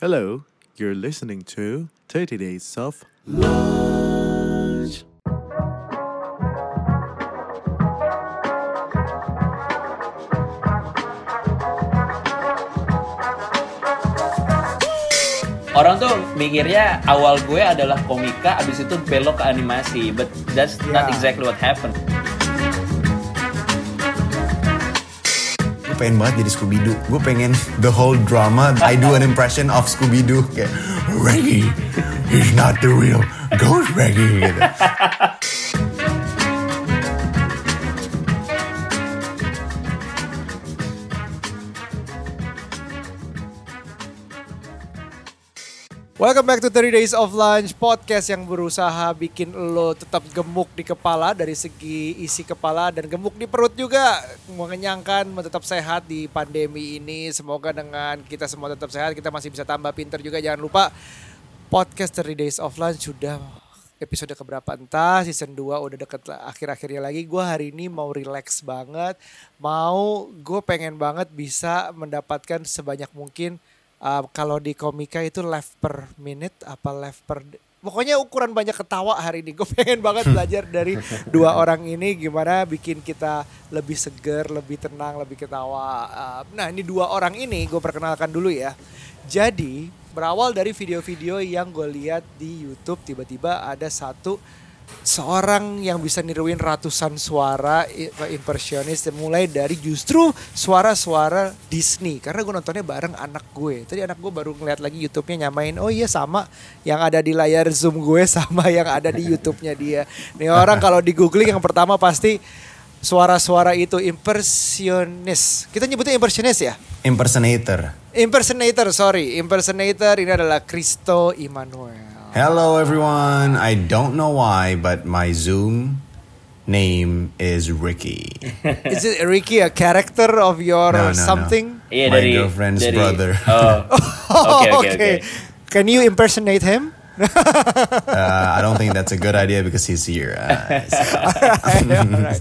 Hello, you're listening to 30 Days of Lunch. Orang tuh mikirnya awal gue adalah komika, abis itu belok ke animasi, but that's not Yeah. exactly what happened. Pengen banget jadi Scooby-Doo. Gue pengen the whole drama, I do an impression of Scooby-Doo. Kayak, Reggie, he's not the real ghost Reggie. Gitu. Welcome back to 30 Days of Lunch Podcast yang berusaha bikin lo tetap gemuk di kepala dari segi isi kepala dan gemuk di perut juga. Mengenyangkan tetap sehat di pandemi ini. Semoga dengan kita semua tetap sehat kita masih bisa tambah pinter juga. Jangan lupa podcast 30 Days of Lunch sudah episode keberapa? Entah season 2 udah deket akhir-akhirnya lagi. Gue hari ini mau relax banget. Mau gue pengen banget bisa mendapatkan sebanyak mungkin uh, kalau di komika itu left per minute apa left per pokoknya ukuran banyak ketawa hari ini. Gue pengen banget belajar dari dua orang ini gimana bikin kita lebih seger lebih tenang lebih ketawa. Uh, nah ini dua orang ini gue perkenalkan dulu ya. Jadi berawal dari video-video yang gue lihat di YouTube tiba-tiba ada satu seorang yang bisa niruin ratusan suara i- impersionis mulai dari justru suara-suara Disney. Karena gue nontonnya bareng anak gue. Tadi anak gue baru ngeliat lagi YouTube-nya nyamain oh iya sama yang ada di layar zoom gue sama yang ada di YouTube-nya dia. Nih orang kalau di googling yang pertama pasti suara-suara itu impersionis kita nyebutnya impersionis ya? Impersonator. impersonator sorry. Impersonator ini adalah Cristo Immanuel Hello everyone. I don't know why, but my Zoom name is Ricky. Is it Ricky a character of your No, no, no. something? Iya My dari girlfriend's dari, brother. Oh, oke oke oke. Can you impersonate him? Uh, I don't think that's a good idea because he's here. Uh, Alright.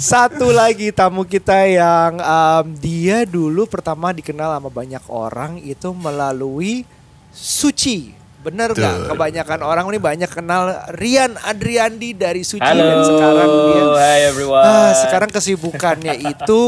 Satu lagi tamu kita yang um, dia dulu pertama dikenal sama banyak orang itu melalui Suci. Bener nggak? Betul. Kebanyakan orang ini banyak kenal Rian Adriandi dari Suci Halo, dan sekarang dia hi everyone. Ah, sekarang kesibukannya itu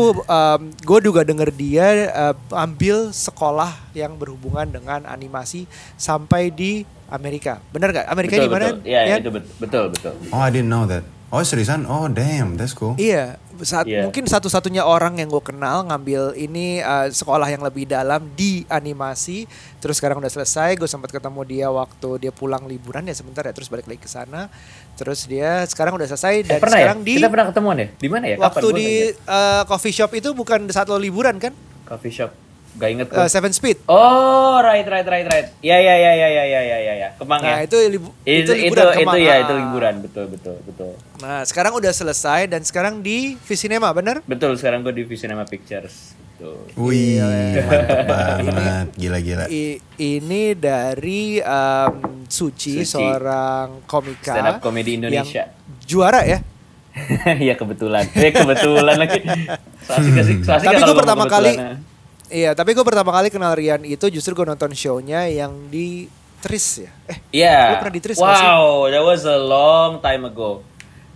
gue juga denger dia uh, ambil sekolah yang berhubungan dengan animasi sampai di Amerika. Bener gak? Amerika betul, di mana? betul. Iya, Yan? itu bet- betul betul. oh, I didn't know that. Oh, seriusan? Oh, damn. That's cool. Iya, saat, Iya. mungkin satu-satunya orang yang gue kenal ngambil ini uh, sekolah yang lebih dalam di animasi. Terus sekarang udah selesai, gue sempat ketemu dia waktu dia pulang liburan ya sebentar ya, terus balik lagi ke sana. Terus dia sekarang udah selesai dan Eh, pernah ya? sekarang di Kita pernah ketemuan ya? Di mana ya? Kapan? waktu di uh, coffee shop itu bukan saat lo liburan kan? coffee shop. Gak inget. Uh, eh, seven Speed. Oh, right, right, right, right. Ya, ya, ya, ya, ya, ya, ya, ya. ya. Kemang nah, ya. itu, libu, itu, itu liburan itu, Kemang. Itu ya, ah. itu liburan, betul, betul, betul. Nah, sekarang udah selesai dan sekarang di Visinema, bener? Betul, sekarang gue di Visinema Pictures. Tuh. Wih, mantap banget, gila-gila. Ini, ini dari um, Suci, Suci, seorang komika. Stand up komedi Indonesia. yang juara ya? Iya kebetulan, ya kebetulan lagi. Selasi, Tapi gue pertama kali, ya iya tapi gue pertama kali kenal Rian itu justru gue nonton show-nya yang di Tris ya. Eh, Iya. Lu pernah di Tris? Wow, that was a long time ago.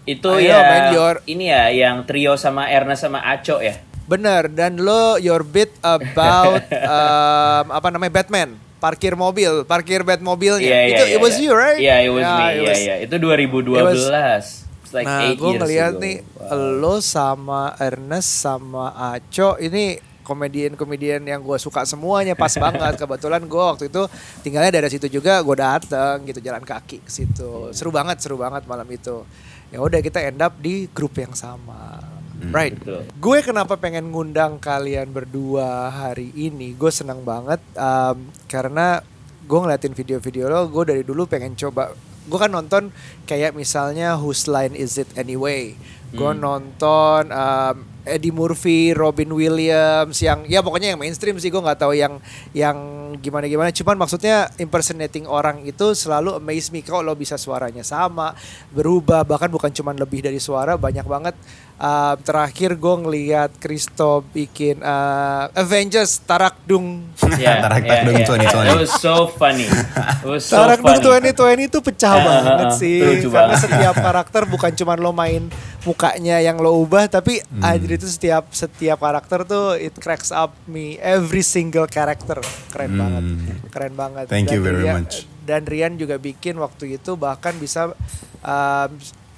Itu Ayo, ya man, your- ini ya yang trio sama Erna sama Aco ya. bener dan lo your bit about um, apa namanya Batman, parkir mobil, parkir bat mobilnya. Iya, iya, itu iya, it was iya. you right? Iya, it was Yeah, me. it Iya, was- iya. Itu 2012. It's like nah, gue ngeliat ago. nih Wow. lo sama Ernest sama Aco ini komedian-komedian yang gue suka semuanya pas banget. Kebetulan gue waktu itu tinggalnya dari situ juga gue dateng gitu jalan kaki ke situ. Seru banget seru banget malam itu. Ya udah kita end up di grup yang sama. Right. betul. gue kenapa pengen ngundang kalian berdua hari ini gue senang banget um, karena gue ngeliatin video-video lo gue dari dulu pengen coba. Gue kan nonton kayak misalnya Whose Line Is It Anyway? Gue Hmm. nonton um, Eddie Murphy, Robin Williams yang ya pokoknya yang mainstream sih gue nggak tahu yang yang gimana gimana cuman maksudnya impersonating orang itu selalu amaze me kalau lo bisa suaranya sama berubah. Bahkan bukan cuman lebih dari suara banyak banget Uh, terakhir gue ngeliat Kristo bikin uh, Avengers Tarakdung Yeah, Tarak yeah, yeah. 2020. It was so funny. It was so Tarakdung funny. 2020 itu pecah Ah, banget ah, ah. sih karena banget. setiap karakter bukan cuma lo main mukanya yang lo ubah tapi Hmm. anjir itu setiap setiap karakter tuh it cracks up me every single character keren banget keren banget Hmm. Thank you very Rian- much. dan Rian juga bikin waktu itu bahkan bisa um,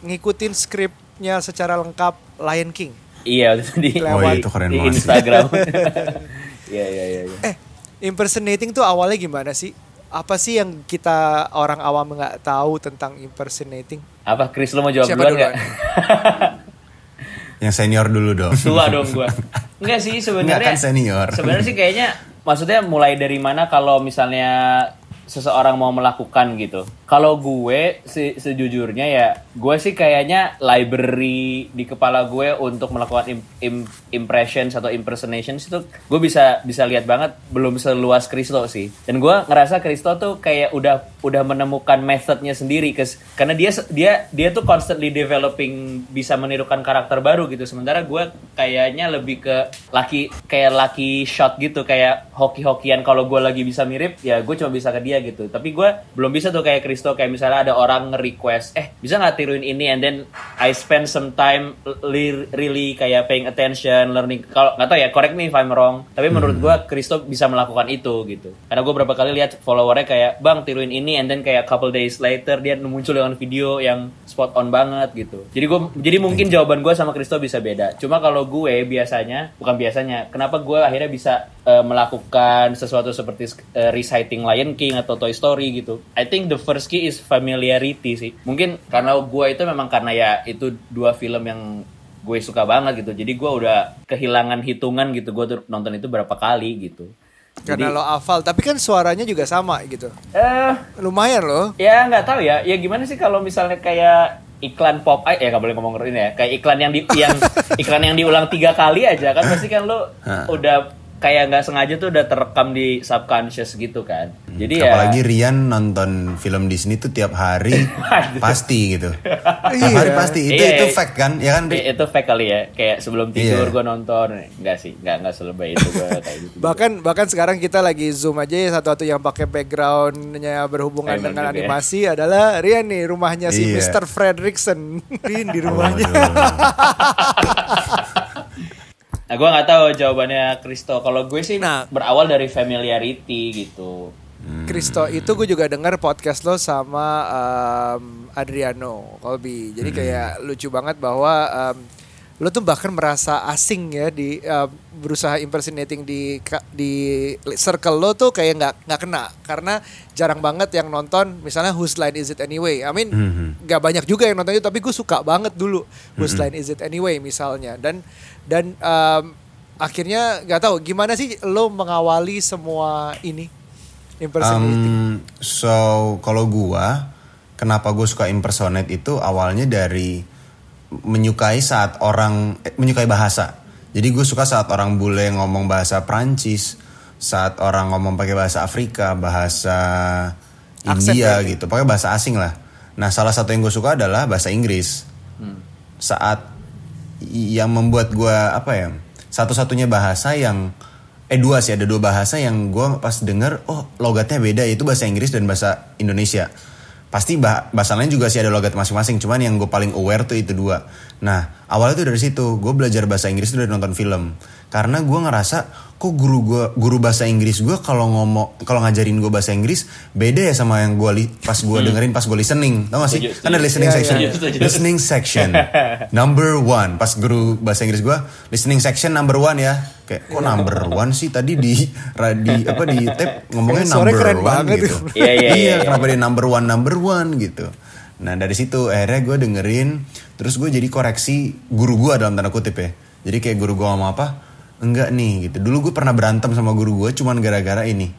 ngikutin skripnya secara lengkap Lion King Iya, itu di, Oh, iya, itu keren di. Instagram. Iya, iya, iya. iya. Eh, impersonating tuh awalnya gimana sih? Apa sih yang kita orang awam nggak tahu tentang impersonating? Apa Chris lo mau jawab Siapa duluan nggak? Yang senior dulu dong. Tua dong gua. Enggak sih sebenarnya. Enggak, kan senior. Sebenarnya sih kayaknya maksudnya mulai dari mana kalau misalnya seseorang mau melakukan gitu. Kalau gue se- sejujurnya ya, gue sih kayaknya library di kepala gue untuk melakukan im- im- impressions atau impersonations itu gue bisa bisa lihat banget belum seluas Kristo sih. Dan gue ngerasa Kristo tuh kayak udah udah menemukan methodnya sendiri kes- karena dia dia dia tuh constantly developing bisa menirukan karakter baru gitu. Sementara gue kayaknya lebih ke laki kayak lucky shot gitu kayak hoki-hokian kalau gue lagi bisa mirip ya gue cuma bisa ke dia gitu. Tapi gue belum bisa tuh kayak Kristo kayak misalnya ada orang nge-request eh bisa nggak tiruin ini? And then I spend some time really kayak paying attention learning. Kalau nggak tahu ya correct me if I'm wrong tapi menurut gue Kristo bisa melakukan itu gitu. Karena gue berapa kali lihat followernya kayak bang tiruin ini and then kayak couple days later dia muncul dengan video yang spot on banget gitu. Jadi gue jadi mungkin jawaban gue sama Kristo bisa beda. Cuma kalau gue biasanya bukan biasanya kenapa gue akhirnya bisa eh, melakukan sesuatu seperti eh, reciting Lion King atau Toy Story gitu. I think the first key is familiarity sih. Mungkin karena gue itu memang karena ya itu dua film yang gue suka banget gitu. Jadi gue udah kehilangan hitungan gitu. Gue tuh nonton itu berapa kali gitu. Karena Jadi- lo hafal, tapi kan suaranya juga sama gitu. eh. Lumayan loh. ya nggak tahu ya. Ya gimana sih kalau misalnya kayak iklan pop ya nggak boleh ngomong ini ya. Kayak iklan yang di yang iklan yang diulang tiga kali aja kan pasti kan lo udah kayak nggak sengaja tuh udah terekam di subconscious gitu kan jadi ya Apalagi Rian nonton film Disney tuh tiap hari pasti gitu. Tiap hari pasti itu Iya, itu iya. fact kan? Ya kan? Ri? I- itu fake kali ya kayak sebelum tidur Iya. gue nonton nggak sih nggak nggak selebay itu gue kayak gitu Bahkan bahkan sekarang kita lagi zoom aja ya satu-satu yang pakai backgroundnya berhubungan Emang dengan ya. animasi adalah Rian nih rumahnya si Iya. Mr. Fredrickson. Rian di rumahnya. Nah, gue nggak tahu jawabannya Kristo. Kalau gue sih Nah. berawal dari familiarity gitu. Kristo itu gue juga dengar podcast lo sama um, Adriano Colby. Jadi kayak lucu banget bahwa um, lo tuh bahkan merasa asing ya di um, berusaha impersonating di di circle lo tuh kayak nggak nggak kena. Karena jarang banget yang nonton misalnya Whose Line Is It Anyway. I mean nggak banyak juga yang nonton itu tapi gue suka banget dulu Whose Line Is It Anyway misalnya. Dan dan um, akhirnya nggak tahu gimana sih lo mengawali semua ini? Impersonating. Um, so kalau gua kenapa gue suka impersonate itu awalnya dari menyukai saat orang eh, menyukai bahasa. Jadi gue suka saat orang bule ngomong bahasa Prancis, saat orang ngomong pakai bahasa Afrika, bahasa Aksen India berarti. gitu, pakai bahasa asing lah. Nah salah satu yang gue suka adalah bahasa Inggris. Saat yang membuat gue apa ya satu-satunya bahasa yang eh dua sih ada dua bahasa yang gue pas denger oh logatnya beda yaitu bahasa Inggris dan bahasa Indonesia pasti bah bahasa lain juga sih ada logat masing-masing. Cuman yang gue paling aware tuh itu dua. Nah awalnya tuh dari situ gue belajar bahasa Inggris tuh dari nonton film. Karena gue ngerasa kok guru gue guru bahasa Inggris gue kalau ngomong kalau ngajarin gue bahasa Inggris beda ya sama yang gue li pas gue dengerin pas gue listening. Tau gak sih? Kan ada listening Iya, section. iya. Setuju, setuju. listening section. Number one. Pas guru bahasa Inggris gue listening section number one ya. Kayak kok number one sih? Tadi di di apa di tape ngomongnya number one gitu. Iya, iya, iya, iya. kenapa dia number one number one gitu nah dari situ akhirnya gue dengerin terus gue jadi koreksi guru gue dalam tanda kutip ya. Jadi kayak guru gue ngomong apa enggak nih gitu. Dulu gue pernah berantem sama guru gue cuman gara-gara ini.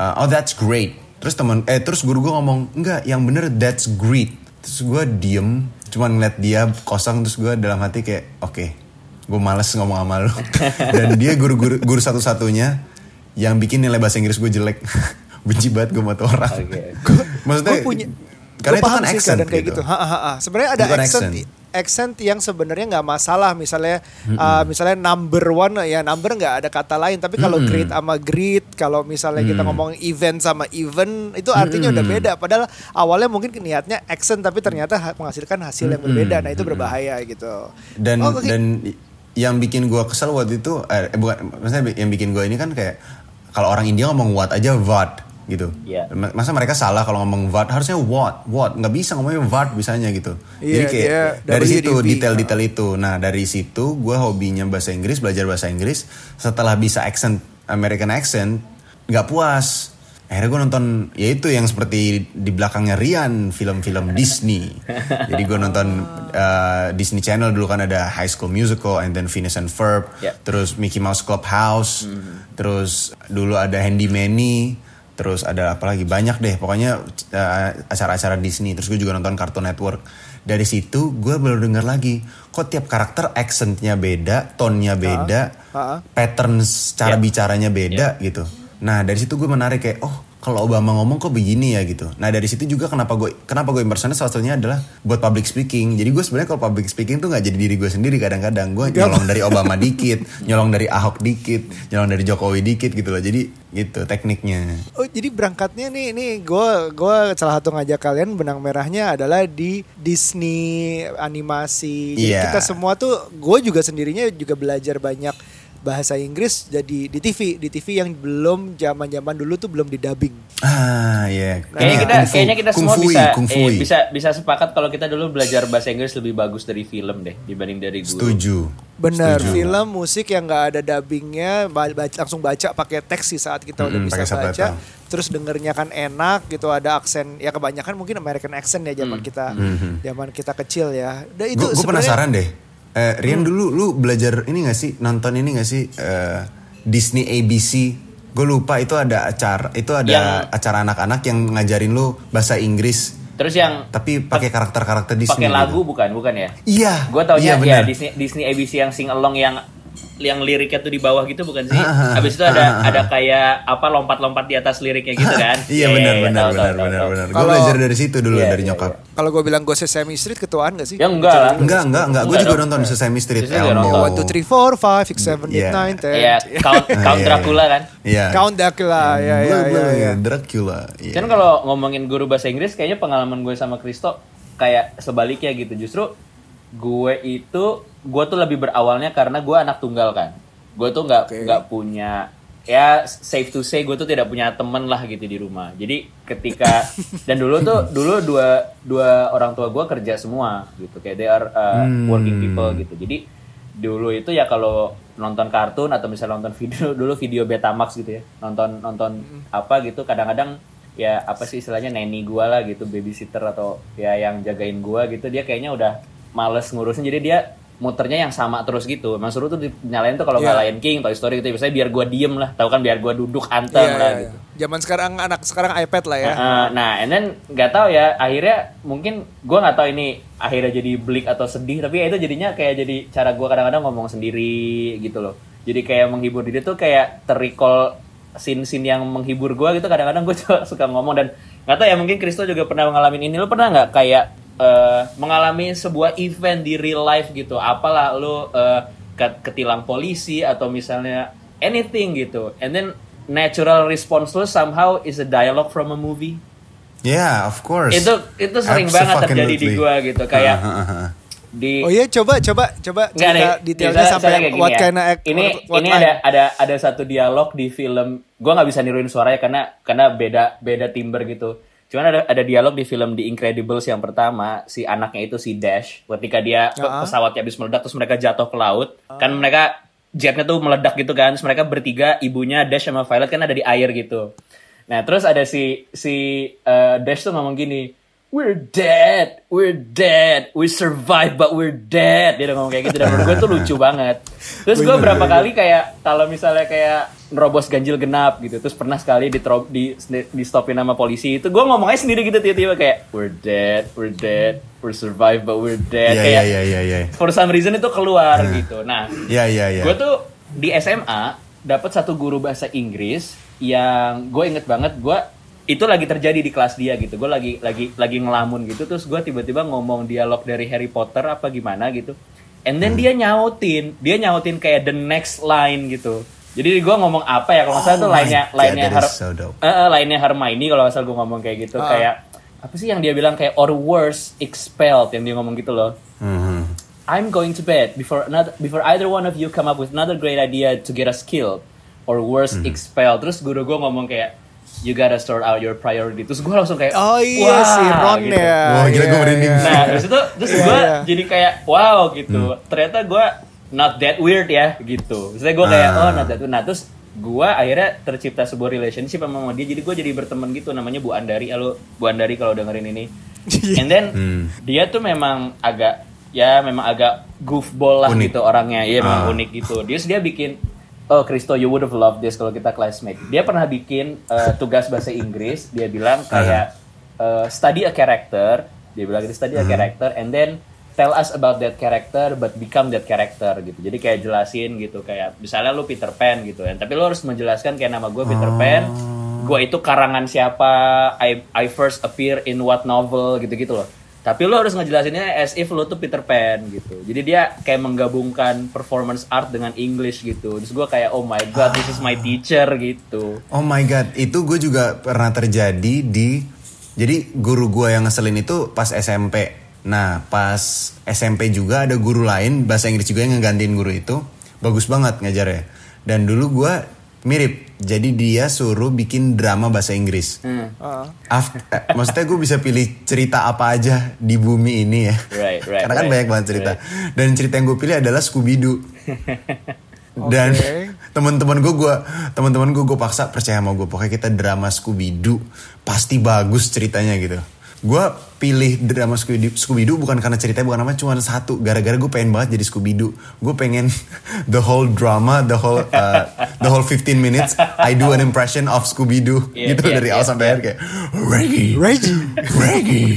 Uh, oh that's great. Terus teman eh terus guru gue ngomong enggak yang bener that's great. Terus gue diem cuman ngeliat dia kosong terus gue dalam hati kayak oke gue males ngomong sama lu. Dan dia guru-guru guru satu-satunya yang bikin nilai bahasa Inggris gue jelek. Benci banget gue sama orang. Oke. maksudnya gue punya karena gue itu paham kan sih accent keadaan kayak gitu, gitu. Ha, ha, ha. Sebenarnya ada Bukan accent, accent. accent yang sebenarnya nggak masalah. Misalnya, uh, misalnya number one ya number nggak ada kata lain. Tapi kalau great sama great, kalau misalnya kita Mm. ngomong event sama event, itu artinya udah beda. Padahal awalnya mungkin niatnya accent, tapi ternyata ha- menghasilkan hasil yang berbeda. Nah itu berbahaya gitu. dan Oh, oke. dan yang bikin gue kesel waktu itu eh eh, bukan maksudnya yang bikin gue ini kan kayak kalau orang India ngomong what aja what gitu. Ma- masa mereka salah kalau ngomong what? Harusnya what? What? Nggak bisa ngomongnya what bisanya gitu. Iya, jadi kayak dia dari situ detail-detail itu. Nah dari situ gue hobinya bahasa Inggris belajar bahasa Inggris. Setelah bisa accent American accent nggak puas. Akhirnya gue nonton ya itu yang seperti di belakangnya Rian film-film Disney. Jadi gue nonton uh, Disney Channel dulu kan ada High School Musical and then Phineas and Ferb. Yep. terus Mickey Mouse Clubhouse. Terus dulu ada Handy Manny terus ada apa lagi? Banyak deh. Pokoknya uh, acara-acara Disney terus gue juga nonton Cartoon Network. Dari situ gue baru dengar lagi kok tiap karakter accentnya beda tonnya beda Ha-ha. patterns cara Ya. bicaranya beda gitu. Nah dari situ gue menarik kayak oh kalau Obama ngomong kok begini ya gitu. Nah dari situ juga kenapa gue kenapa gue impersonate salah satunya adalah buat public speaking. Jadi gue sebenarnya kalau public speaking tuh nggak jadi diri gue sendiri kadang-kadang. Gue nyolong dari Obama dikit nyolong dari Ahok dikit nyolong dari Jokowi dikit gitu loh. Jadi gitu tekniknya. Oh jadi berangkatnya nih nih gue gue salah satu ngajak kalian benang merahnya adalah di Disney animasi. Jadi Iya. kita semua tuh gue juga sendirinya juga belajar banyak bahasa Inggris jadi di TV di TV yang belum zaman zaman dulu tuh belum di dubbing. ah iya Kayaknya kita, Kung fu- kayaknya kita kung semua fui, bisa, kung eh, bisa, bisa sepakat kalau kita dulu belajar bahasa Inggris lebih bagus dari film deh dibanding dari guru. setuju Benar, Setuju. film musik yang nggak ada dubbingnya, baca- langsung baca pakai teks sih saat kita udah Mm-mm, bisa baca. subtitle. Terus dengernya kan enak gitu, ada aksen ya kebanyakan mungkin American accent ya zaman kita, zaman kita kecil ya. Dan itu Gue sebenarnya- penasaran deh. Eh, Rian dulu lu belajar ini gak sih nonton ini gak sih eh, Disney ABC? Gue lupa itu ada acara itu ada Yang- acara anak-anak yang ngajarin lu bahasa Inggris Terus yang tapi pakai karakter-karakter Disney. pakai lagu gitu. bukan, bukan ya? Iya. Gue tau iya, ya. Disney, Disney ABC yang sing along yang yang liriknya tuh di bawah gitu bukan sih? Ah, ah, Habis itu ada ada kayak apa lompat-lompat di atas liriknya gitu kan? Iya Eh, benar benar tahu, tahu, benar benar tahu. benar. Gue belajar dari situ dulu Iya, dari iya, nyokap. Kalau gue bilang gue Sesame Street ketuaan gak sih? Ya enggak lah. Enggak enggak enggak. Gue juga nonton Sesame Street Elmo. nonton. One, two, three, four, five, six, seven, eight, Iya. nine, ten. Iya, Count Count Iya. Dracula kan? Iya. Count Dracula, ya ya Blah, ya. blah, ya. Dracula. Iya. Kan kalau ngomongin guru bahasa Inggris kayaknya pengalaman gue sama Kristo kayak sebaliknya gitu. Justru gue itu gue tuh lebih berawalnya karena gue anak tunggal kan. Gue tuh nggak nggak punya ya safe to say gue tuh tidak punya temen lah gitu di rumah. Jadi ketika dan dulu tuh dulu dua dua orang tua gue kerja semua gitu. Kayak they are uh, working people gitu. Jadi dulu itu ya kalau nonton kartun atau misalnya nonton video dulu video Betamax gitu ya. Nonton nonton apa gitu. Kadang-kadang ya apa sih istilahnya nanny gua lah gitu babysitter atau ya yang jagain gua gitu. Dia kayaknya udah males ngurusin. Jadi dia muternya yang sama terus gitu. Emang suruh tuh nyalain tuh kalau nggak Iya. Lion King Toy Story gitu. Biasanya biar gua diem lah. Tahu kan biar gua duduk anteng Iya, lah iya, gitu. Iya. Zaman sekarang anak sekarang iPad lah ya. Nah, nah, and then nggak tahu ya akhirnya mungkin gua nggak tahu ini akhirnya jadi bleak atau sedih tapi ya itu jadinya kayak jadi cara gua kadang-kadang ngomong sendiri gitu loh. Jadi kayak menghibur diri tuh kayak terrecall scene-scene yang menghibur gua gitu. Kadang-kadang gue suka ngomong dan nggak tahu ya mungkin Kristo juga pernah mengalami ini. Lo pernah nggak kayak eh, mengalami sebuah event di real life gitu apalah lo eh, ket- ketilang polisi atau misalnya anything gitu and then natural response lo somehow is a dialogue from a movie Yeah, of course. itu itu sering banget terjadi di gua gitu kayak Uh, uh, uh, uh. di Oh iya coba coba coba Nggak cerita nih, detailnya misalnya- sampai gini what ya. kind of ini what, what ini line. ada ada ada satu dialog di film gua nggak bisa niruin suaranya karena karena beda beda timbre gitu cuman ada ada dialog di film The Incredibles yang pertama si anaknya itu si Dash ketika dia Ah. pesawatnya habis meledak terus mereka jatuh ke laut. Kan mereka jetnya tuh meledak gitu kan terus mereka bertiga ibunya Dash sama Violet kan ada di air gitu. Nah terus ada si si eh, Dash tuh ngomong gini we're dead, we're dead, we survive but we're dead. Dia udah ngomong kayak gitu dan menurut gue tuh lucu banget. Terus gue berapa bener. kali kayak kalau misalnya kayak nerobos ganjil genap gitu, terus pernah sekali di di, di stopin sama polisi itu gue ngomongnya sendiri gitu tiba-tiba kayak we're dead, we're dead, we're survive but we're dead. Iya kayak iya iya iya. for some reason itu keluar gitu. Nah, Iya iya iya. gue tuh di SMA dapat satu guru bahasa Inggris yang gue inget banget gue itu lagi terjadi di kelas dia gitu gue lagi lagi lagi ngelamun gitu terus gue tiba-tiba ngomong dialog dari Harry Potter apa gimana gitu and then dia nyautin dia nyautin kayak the next line gitu jadi gue ngomong apa ya kalau nggak salah tuh Oh my lainnya God, lainnya Har- so dope. Eh, lainnya Hermione kalau nggak salah gue ngomong kayak gitu Ah. kayak apa sih yang dia bilang kayak or worse expelled yang dia ngomong gitu loh Mhm. I'm going to bed before another before either one of you come up with another great idea to get us killed or worse Hmm. expelled. Terus guru gue ngomong kayak you gotta sort out your priority. Terus gue langsung kayak Oh iya "Wah," si Ron gitu. ya. Wah, gila, Iya, gua merinding. iya. Nah terus itu terus Iya, gue iya. jadi kayak wow gitu. Hmm. Ternyata gue not that weird ya gitu. Maksudnya gue kayak Ah. oh not that weird. Nah terus gue akhirnya tercipta sebuah relationship sama dia. Jadi gue jadi berteman gitu namanya Bu Andari. Halo Bu Andari kalau dengerin ini. Iya. And then Hmm. dia tuh memang agak ya memang agak goofball lah Unik. gitu orangnya. Iya memang Ah. unik gitu. Dia dia bikin Oh Kristo, you would have loved this kalau kita classmate. Dia pernah bikin uh, tugas bahasa Inggris. Dia bilang kayak uh, study a character. Dia bilang gitu study a character and then tell us about that character but become that character gitu. Jadi kayak jelasin gitu kayak misalnya lu Peter Pan gitu ya. Tapi lu harus menjelaskan kayak nama gue Peter Pan. Gue itu karangan siapa. I I first appear in what novel gitu-gitu loh. Tapi lo harus ngejelasinnya as if lo tuh Peter Pan gitu. Jadi dia kayak menggabungkan performance art dengan English gitu. Terus gue kayak oh my god, this is my teacher gitu. Oh my god, itu gue juga pernah terjadi di jadi guru gue yang ngeselin itu pas SMP. Nah, pas SMP juga ada guru lain bahasa Inggris juga yang ngegantiin guru itu. Bagus banget ngajarnya. Dan dulu gue mirip. Jadi dia suruh bikin drama bahasa Inggris. Ah. Af- eh, maksudnya gue bisa pilih cerita apa aja di bumi ini ya. Right, right, Karena kan right, banyak banget cerita. Dan cerita yang gue pilih adalah Scooby Doo. Dan Oke. teman-teman gue gue teman-teman gue gue paksa percaya sama gue pokoknya kita drama Scooby Doo pasti bagus ceritanya gitu. Gue pilih drama Scooby Scooby Doo bukan karena ceritanya bukan nama cuma satu gara-gara gue pengen banget jadi Scooby Doo. Gue pengen the whole drama, the whole uh, the whole 15 minutes I do an impression of Scooby Doo Iya, gitu iya, dari iya, awal sampai iya. akhir kayak Reggie, Reggie. Reggie,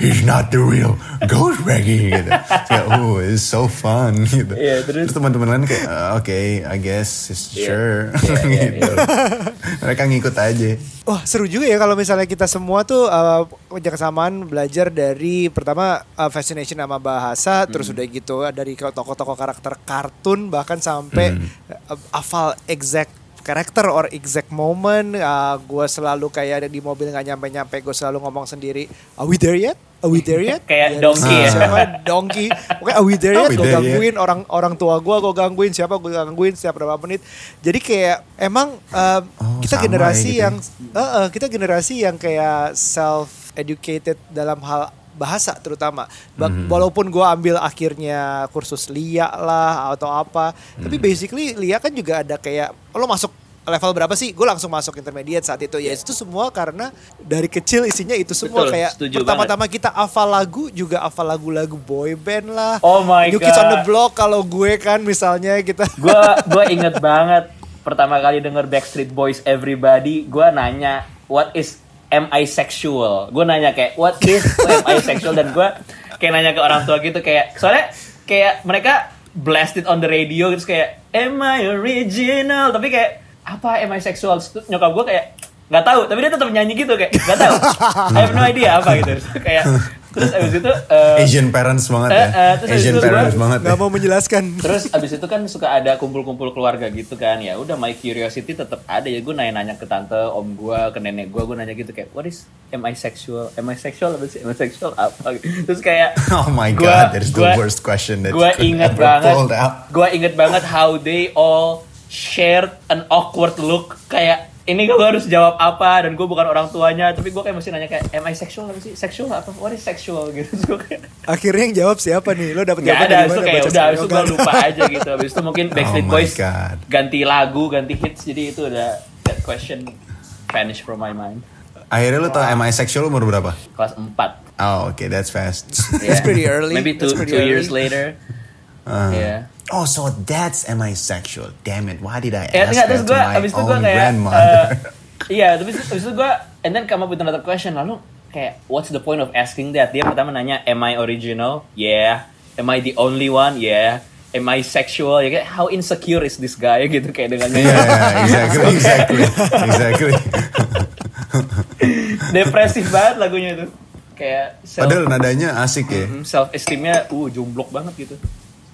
he's not the real ghost Reggie gitu. Kayak oh it's so fun gitu. Iya, terus- terus teman-teman lain kayak "Uh, oke I guess it's Iya, sure iya, iya, gitu. Mereka ngikut aja. Wah seru juga ya kalau misalnya kita semua tuh uh, punya kesamaan belajar dari pertama uh, fascination sama bahasa, terus udah gitu dari tokoh-tokoh karakter kartun bahkan sampai uh, hafal exact karakter or exact moment. Uh, gue selalu kayak ada di mobil nggak nyampe-nyampe, gue selalu ngomong sendiri, are we there yet? Are we there yet? Kayak Ya, donkey ya. Siapa? Donkey. Oke, are we there yet? Gue there yet? gangguin orang orang tua gue, gue gangguin siapa? Gue gangguin setiap berapa menit. Jadi kayak emang uh, Oh, kita generasi ya gitu ya. yang Eh, eh, kita generasi yang kayak self educated dalam hal bahasa terutama. Ba- Mhm. Walaupun gue ambil akhirnya kursus Lia lah atau apa, tapi Mhm. basically Lia kan juga ada kayak lo masuk level berapa sih? Gue langsung masuk intermediate saat itu. Ya itu semua karena dari kecil isinya itu semua Betul, kayak pertama-tama kita hafal lagu juga hafal lagu-lagu boy band lah. Oh my New Kids on the God. Block kalau gue kan misalnya kita Gue gue inget banget pertama kali denger Backstreet Boys Everybody, gue nanya what is am I sexual? Gue nanya kayak what is am I sexual? Dan gue kayak nanya ke orang tua gitu kayak soalnya kayak mereka blasted on the radio terus kayak am I original? Tapi kayak apa am I sexual? Terus nyokap gue kayak nggak tahu. Tapi dia tetap nyanyi gitu kayak nggak tahu. I have no idea apa gitu. Kayak terus abis itu eh, Asian parents banget ya. Eh, terus habis Asian itu gua parents banget ya. nggak mau menjelaskan. Terus abis itu kan suka ada kumpul-kumpul keluarga gitu kan ya udah my curiosity tetap ada ya gue nanya-nanya ke tante om gue ke nenek gue gue nanya gitu kayak what is am I sexual am I sexual apa sih am I sexual apa terus kayak Oh my gua- god, that is the gua- worst question that gue could inget ever banget pulled out. gue inget banget how they all shared an awkward look kayak ini gue harus jawab apa dan gue bukan orang tuanya tapi gue kayak mesti nanya kayak am I sexual? Apa sih? Sexual apa? What is sexual? Gitu. Terus gue kayak Akhirnya yang jawab siapa nih? Lo dapet Gak jawaban ada, dari mana? kayak udah, habis itu gue lupa aja gitu. Habis itu mungkin Backstreet Oh Boys God. ganti lagu, ganti hits. Jadi itu udah, that question vanish from my mind. Akhirnya lu tau am I sexual umur berapa? kelas 4 Oh, oke, that's fast. That's pretty early. maybe two, pretty two early. years later. Uh, yeah Oh, so that's am I sexual? Damn it, why did I Ya, ask terus that gue to my abis itu gue own kayak grandmother? eh, Iya, tapi itu gue And then come up with another question Lalu kayak What's the point of asking that? Dia pertama nanya Am I original? Yeah Am I the only one? Yeah Am I sexual? Ya kayak How insecure is this guy? Gitu kayak dengan Iya, yeah, exactly, exactly, exactly. Depresif banget lagunya itu Kayak self, Padahal nadanya asik ya. self esteemnya Uh jumblok banget gitu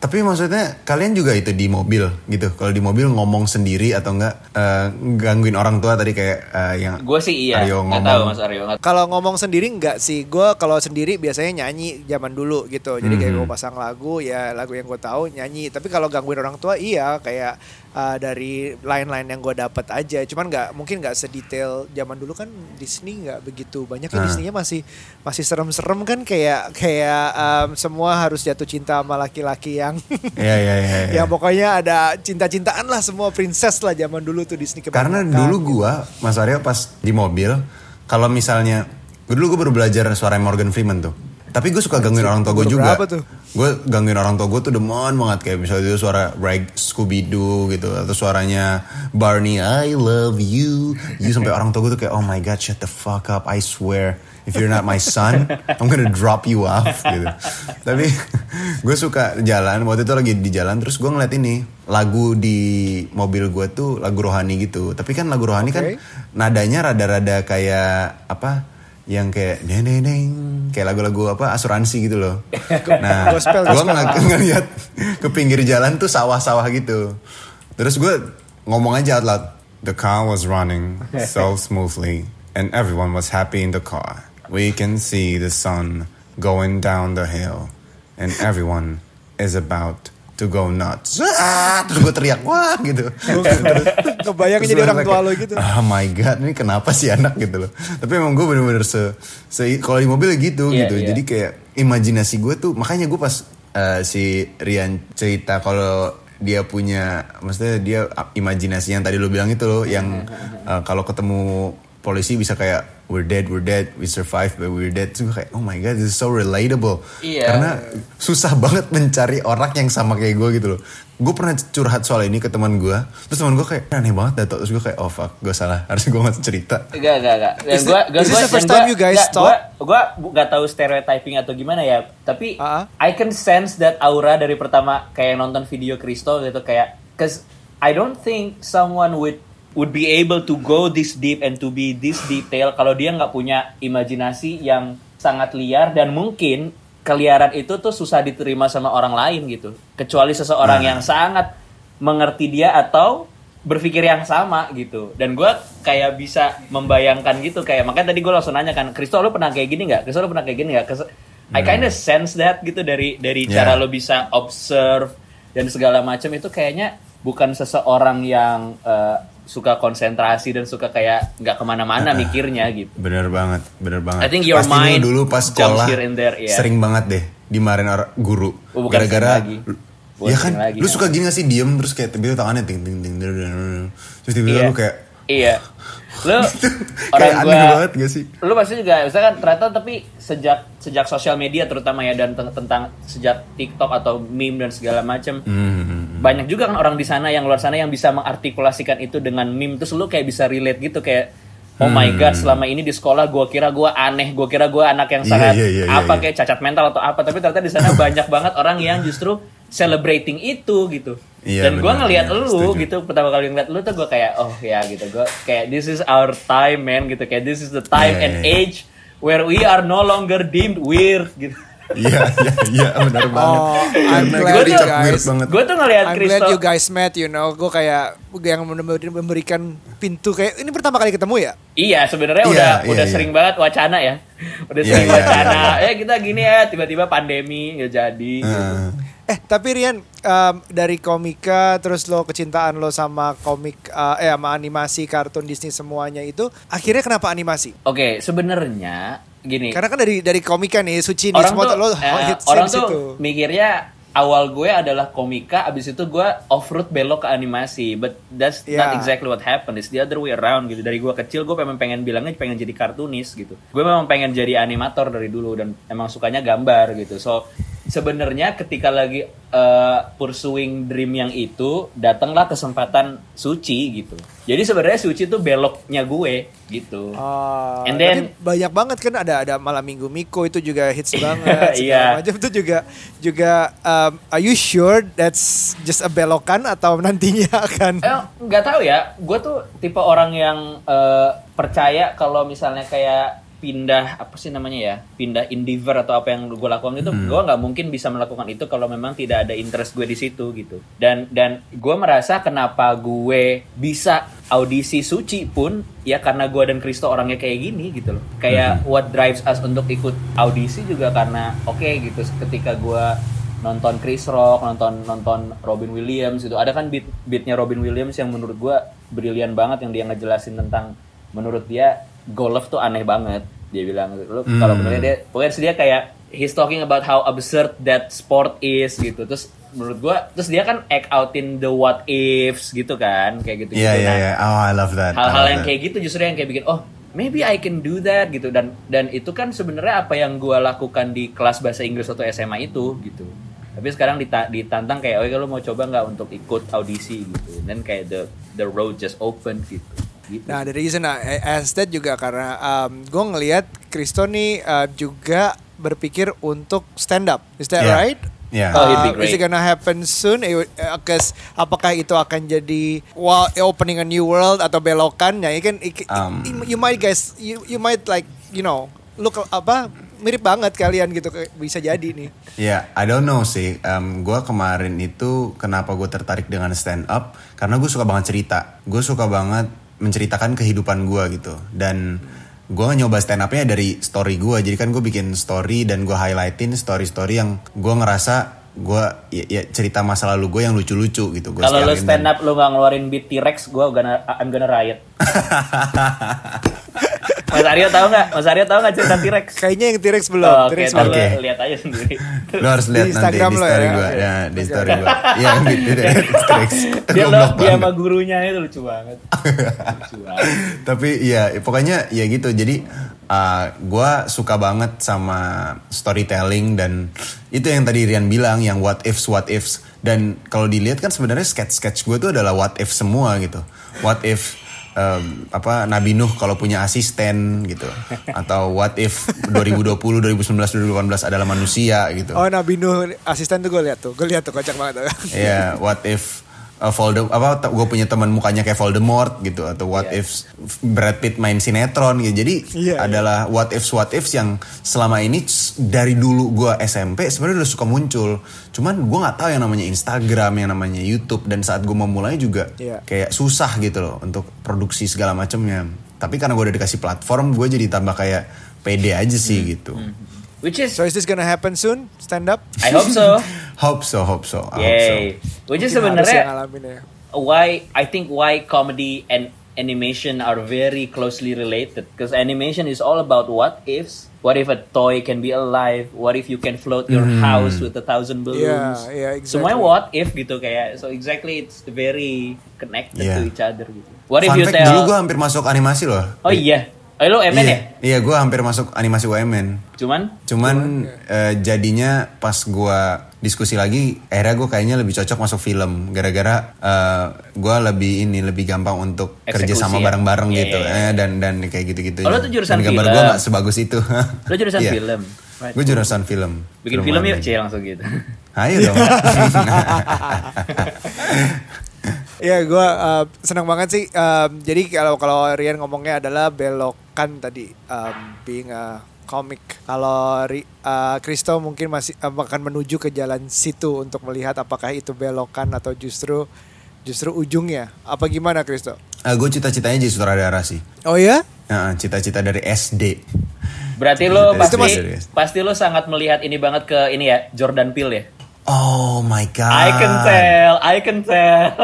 Tapi maksudnya kalian juga itu di mobil gitu. Kalau di mobil ngomong sendiri atau enggak eh, gangguin orang tua tadi kayak eh, yang Gue sih iya Aryo Nggak ngomong. tahu mas Aryo nggak Kalau ngomong sendiri enggak sih, gue kalau sendiri biasanya nyanyi zaman dulu gitu. Jadi kayak Mhm. gue pasang lagu, ya lagu yang gue tahu nyanyi. Tapi kalau gangguin orang tua, iya kayak uh, dari line-line yang gue dapat aja. Cuman nggak mungkin nggak sedetail zaman dulu kan Disney nggak begitu banyak ya Ah. Disneynya masih masih serem-serem kan kayak kayak um, semua harus jatuh cinta sama laki-laki yang Iya, iya, iya. iya. yang pokoknya ada cinta-cintaan lah semua princess lah zaman dulu tuh Disney Karena kebanyakan. dulu gua, Mas Aryo pas di mobil, kalau misalnya dulu gue baru belajar suara Morgan Freeman tuh. Tapi gue suka gangguin orang tua gue juga. tuh? Gue gangguin orang tua gue tuh demen banget kayak misalnya itu suara Bragg Scooby Doo gitu atau suaranya Barney I love you. You sampai orang tua gue tuh kayak oh my god shut the fuck up I swear if you're not my son I'm gonna drop you off gitu. Tapi gue suka jalan waktu itu lagi di jalan terus gue ngeliat ini lagu di mobil gue tuh lagu rohani gitu. Tapi kan lagu rohani kan Oke. nadanya rada-rada kayak apa? Yang kayak deng deng kayak lagu-lagu apa asuransi gitu loh. Nah, gue ng ngeliat ke pinggir jalan tuh sawah-sawah gitu. Terus gue ngomong aja out loud. The car was running so smoothly and everyone was happy in the car. We can see the sun going down the hill and everyone is about to go nuts. Ah, terus gue teriak wah gitu. Kebayang jadi orang tua lo gitu. Oh my god, ini kenapa sih anak gitu loh. Tapi emang gue bener-bener se, se- kalau di mobil gitu Iya, gitu. iya. Jadi kayak imajinasi gue tuh makanya gue pas eh, si Rian cerita kalau dia punya maksudnya dia imajinasi yang tadi lo bilang itu loh yang eh, kalau ketemu polisi bisa kayak we're dead, we're dead, we survived but we're dead. Terus gue kayak oh my god, this is so relatable. Iya. Karena susah banget mencari orang yang sama kayak gue gitu loh. Gue pernah curhat soal ini ke teman gue, terus teman gue kayak aneh banget Dato. Terus gue kayak oh fuck, gue salah. Harusnya gue nggak cerita. Enggak, enggak, enggak. Dan Is gua, it- gua, is this the first time gua- you guys talk? Bu- nggak tahu stereotyping atau gimana ya. Tapi Ah. I can sense that aura dari pertama kayak nonton video Kristo gitu kayak, cause I don't think someone would would be able to go this deep and to be this detail kalau dia nggak punya imajinasi yang sangat liar dan mungkin keliaran itu tuh susah diterima sama orang lain gitu. Kecuali seseorang Nah. yang sangat mengerti dia atau berpikir yang sama gitu dan gue kayak bisa membayangkan gitu kayak makanya tadi gue langsung nanya kan Kristo lo pernah kayak gini nggak Kristo lo pernah kayak gini nggak I kinda sense that gitu dari dari. Yeah. cara lo bisa observe dan segala macam itu kayaknya bukan seseorang yang eh, suka konsentrasi dan suka kayak nggak ke mana-mana mikirnya gitu Bener banget, bener banget. I think your Pasti mind dulu pas sekolah here and there, iya. sering banget deh dimarahin orang guru. Oh, Gara-gara. Bukan Ya kan, lagi, lu ya. suka gini gak sih diem terus kayak tiba-tiba tangannya ting ting ting terus tiba-tiba lu kayak iya lo kayak orang gua banget gak sih? lu pasti juga misalkan ternyata tapi sejak sejak sosial media terutama ya dan ten- tentang sejak TikTok atau meme dan segala macam Hmm. banyak juga kan orang di sana yang luar sana yang bisa mengartikulasikan itu dengan meme terus lu kayak bisa relate gitu kayak oh my god selama ini di sekolah gua kira gua aneh gua kira gua anak yang Hmm. Iya, sangat iya, iya, apa iya. kayak cacat mental atau apa tapi ternyata di sana banyak banget orang yang justru celebrating itu gitu Iya, dan gua benar, ngelihat benar, lu setuju. gitu pertama kali ngeliat lu tuh gua kayak oh ya gitu gua kayak this is our time man gitu kayak this is the time Iya, and iya. age where we are no longer deemed weird gitu Iya, iya, iya, benar banget. Oh, I'm glad you guys- gue tuh ngelihat I'm Kristo glad you guys met, you know. Gue kayak yang memberi- memberikan pintu kayak ini pertama kali ketemu ya. Iya sebenarnya Iya, udah iya, udah iya. sering banget wacana ya. Udah Iya, sering iya, wacana. Eh kita gini ya tiba-tiba pandemi ya jadi. gitu. Eh tapi Rian em, dari komika terus lo kecintaan lo sama komik eh eh, sama animasi kartun Disney semuanya itu akhirnya kenapa animasi? Oke sebenarnya gini. Karena kan dari dari komika nih suci nih orang semua tuh lo eh, hits orang di tuh situ. mikirnya awal gue adalah komika, abis itu gue off road belok ke animasi. But that's not Yeah. exactly what happened. It's the other way around gitu. Dari gue kecil gue memang pengen bilangnya pengen jadi kartunis gitu. Gue memang pengen jadi animator dari dulu dan emang sukanya gambar gitu. So sebenarnya ketika lagi uh, pursuing dream yang itu, datanglah kesempatan suci gitu. Jadi sebenarnya suci itu beloknya gue gitu. Oh, And then- banyak banget kan ada ada malam minggu Miko itu juga hits banget Iya. macam itu juga juga um, are you sure that's just a belokan atau nantinya akan Eh, nggak tahu ya. Gue tuh tipe orang yang eh, percaya kalau misalnya kayak pindah apa sih namanya ya, pindah endeavor atau apa yang gue lakukan itu, gue nggak mungkin bisa melakukan itu kalau memang tidak ada interest gue di situ gitu. Dan dan gue merasa kenapa gue bisa audisi suci pun ya karena gue dan Kristo orangnya kayak gini gitu loh. Kayak what drives us untuk ikut audisi juga karena oke gitu. Ketika gue nonton Chris Rock, nonton nonton Robin Williams itu ada kan beat beatnya Robin Williams yang menurut gua brilian banget yang dia ngejelasin tentang menurut dia golf tuh aneh banget. Dia bilang lu kalau menurut dia pokoknya dia kayak he's talking about how absurd that sport is gitu. Terus menurut gua terus dia kan act out in the what ifs gitu kan kayak gitu Iya iya iya. Oh I love that. Hal-hal yang that. kayak gitu justru yang kayak bikin oh maybe I can do that gitu. Dan dan itu kan sebenarnya apa yang gua lakukan di kelas bahasa Inggris atau SMA itu gitu. Tapi sekarang dita- ditantang kayak oh ya lu mau coba nggak untuk ikut audisi? gitu. Dan kayak the the road just open gitu gitu Nah, the reason I asked that juga karena um, gue ngelihat Kristo nih uh, juga berpikir untuk stand up. Is that Yeah. right? Yeah. Oh, it'd be Uh, great. is it gonna happen soon? Eh, uh, apakah itu akan jadi wow, opening a new world atau belokan? Ya, kan ik- Um. you might guys, you you might like, you know, look apa mirip banget kalian gitu bisa jadi nih. Ya, I don't know sih. Um, gue kemarin itu kenapa gue tertarik dengan stand up karena gue suka banget cerita. Gue suka banget menceritakan kehidupan gue gitu. Dan gue nyoba stand upnya dari story gue. Jadi kan gue bikin story dan gue highlightin story-story yang gue ngerasa gue ya, ya cerita masa lalu gue yang lucu-lucu gitu. Kalau lu stand dan- up lu nggak ngeluarin beat T-Rex gua gonna I'm gonna riot Mas Aryo tahu nggak Mas Aryo tahu nggak cerita T-Rex Kayaknya yang T-Rex belum. Oh, Oke. Oke. lu lihat aja sendiri. Lo harus lihat Di nanti di story ya. gue. Ya, di story gue. Iya, di, di T-Rex. dia lo, dia sama gurunya itu lucu banget. lucu banget. tapi ya pokoknya ya gitu jadi uh, gue suka banget sama storytelling dan itu yang tadi Rian bilang yang what ifs what ifs dan kalau dilihat kan sebenarnya sketch sketch gue tuh adalah what if semua gitu what if um, apa Nabi Nuh kalau punya asisten gitu atau what if 2020 2019 2018 adalah manusia gitu Oh Nabi Nuh asisten tuh gue lihat tuh, gue lihat tuh kocak banget. tuh. Iya, what if uh, Voldem apa gue punya teman mukanya kayak Voldemort gitu atau what Iya. if Brad Pitt main sinetron gitu. Jadi Iya, adalah what ifs what ifs yang selama ini dari dulu gue SMP sebenarnya udah suka muncul. Cuman gue nggak tahu yang namanya Instagram, yang namanya YouTube dan saat gue memulai juga Iya. kayak susah gitu loh untuk produksi segala macamnya. Tapi karena gue udah dikasih platform, gue jadi tambah kayak pede aja sih Hmm. gitu. Which is So is this gonna happen soon? Stand up? I hope so. Hope so, hope so, I hope so. Yay. Which is sebenarnya ya. why I think why comedy and animation are very closely related because animation is all about what ifs. What if a toy can be alive? What if you can float your house with a thousand balloons? Yeah, yeah, exactly. Semuanya what if gitu kayak so exactly it's very connected Yeah. to each other gitu. What if Fun you fact, tell dulu gue hampir masuk animasi loh. Oh iya. Oh lo MN iya, ya? Iya, gue hampir masuk animasi UMN. Cuman Cuman eh, jadinya pas gue diskusi lagi, akhirnya gue kayaknya lebih cocok masuk film. Gara-gara eh, gue lebih ini lebih gampang untuk kerja Eksekusi sama ya? bareng-bareng Iya, gitu. iya, iya. Eh, dan dan kayak gitu-gitu. Oh, lo tuh jurusan dan gambar film. gue gak sebagus itu. lo jurusan Iya. film. Right. Gue jurusan film. Bikin film yuk, Cie langsung gitu. Ayo dong. Iya, gue uh, senang banget sih. Um, jadi kalau kalau Rian ngomongnya adalah belokan tadi, um, being a comic. Kalau uh, Kristo mungkin masih um, akan menuju ke jalan situ untuk melihat apakah itu belokan atau justru justru ujungnya. Apa gimana Kristo? gue cita-citanya jadi sutradara sih. Oh ya? Nah, cita-cita dari SD. Berarti lo Itu pasti mas- pasti lo sangat melihat ini banget ke ini ya Jordan Peele ya. Oh my god. I can tell, I can tell.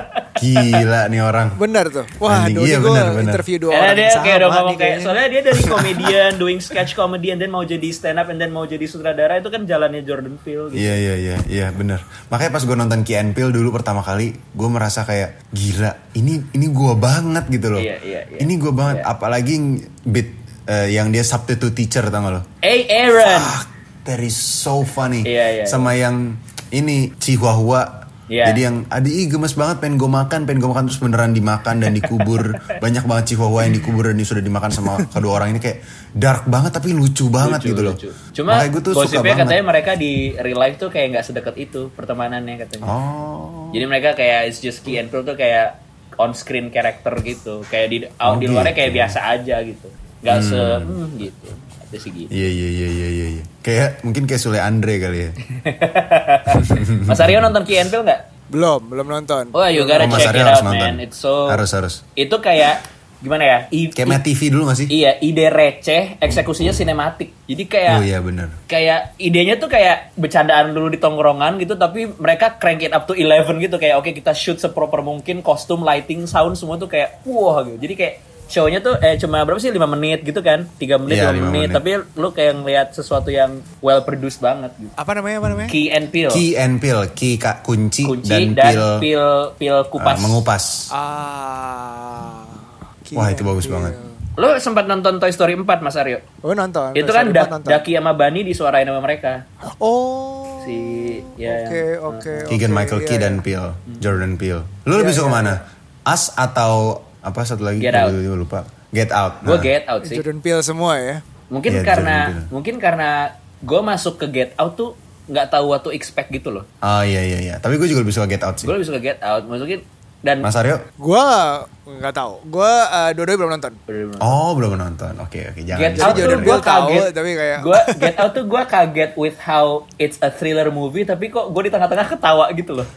Gila nih orang. Bener tuh. Wah, Anjing, iya, gue bener, bener. interview dua Karena orang dia yang kayak udah sama ngomong kayak soalnya dia dari komedian doing sketch comedian dan mau jadi stand up and then mau jadi sutradara itu kan jalannya Jordan Peele gitu. Iya iya iya iya bener. Makanya pas gue nonton Key and Peele dulu pertama kali, gue merasa kayak gila. Ini ini gue banget gitu loh. Iya, iya, iya. Ini gue banget. Iya. Apalagi bit eh, yang dia substitute teacher tau gak lo? Hey Aaron. That is so funny. Iya, iya, Sama yang ini Chihuahua. Iya. Jadi yang adi ih gemes banget pengen gue makan, pengen gue makan terus beneran dimakan dan dikubur. Banyak banget Chihuahua yang dikubur dan ini sudah dimakan sama kedua orang ini kayak dark banget tapi lucu banget Lucu, gitu loh. lucu. Cuma Makanya gue tuh suka banget. katanya mereka di real life tuh kayak nggak sedekat itu pertemanannya katanya. Oh. Jadi mereka kayak it's just Key and Peele tuh kayak on screen character gitu. Kayak di out di luarnya kayak gitu. biasa aja gitu. Nggak se hmm, gitu. Itu sih gitu. Iya iya iya iya iya. iya. Kayak mungkin kayak Sule Andre kali ya. Mas Aryo nonton Key and Peele nggak? Belum, belum nonton. Oh, you gotta Oh, Mas check Aryo it harus out, nonton. man. It's so Harus harus. Itu kayak gimana ya? I- Kayak Matt TV dulu gak sih? Iya, ide receh, eksekusinya sinematik. Jadi kayak Oh iya bener. kayak idenya tuh kayak bercandaan dulu di tongkrongan gitu tapi mereka crank it up to 11 gitu kayak oke kita shoot seproper mungkin kostum lighting sound semua tuh kayak wah gitu jadi kayak show-nya tuh eh cuma berapa sih 5 menit gitu kan 3 menit Iya, 5 lima menit, menit. tapi lu kayak ngeliat sesuatu yang well produced banget gitu Apa namanya? Apa namanya? Key and Peel Key and Peel, key kak kunci, kunci dan, dan, peel, peel peel ah, kupas mengupas. Ah. Wah, itu bagus banget. lu sempat nonton Toy Story 4 Mas Aryo Gue nonton. itu Toy kan Da- nonton. Daki sama Bani disuarain sama mereka Oh. si ya Oke, oke. Keegan oke, Michael iya, Key iya. dan Peel, Jordan Peel. Lu lebih suka mana? Us atau apa satu lagi? Get Gua Out. tiba-tiba lupa. Get Out. gue Nah. get out sih Jordan Peele semua ya. mungkin Iya, karena mungkin karena gue masuk ke Get Out tuh nggak tahu what to expect gitu loh Oh iya iya iya. Tapi gue juga lebih suka Get Out sih. gue lebih suka Get Out masukin dan Mas Aryo? Gue nggak tahu. Gue uh, dua-duanya belum nonton. Oh belum nonton. Oke oke jangan. Get Jadi Out tuh gue tahu, kaget tapi kayak- gue Get Out tuh gue kaget with how it's a thriller movie tapi kok gue di tengah-tengah ketawa gitu loh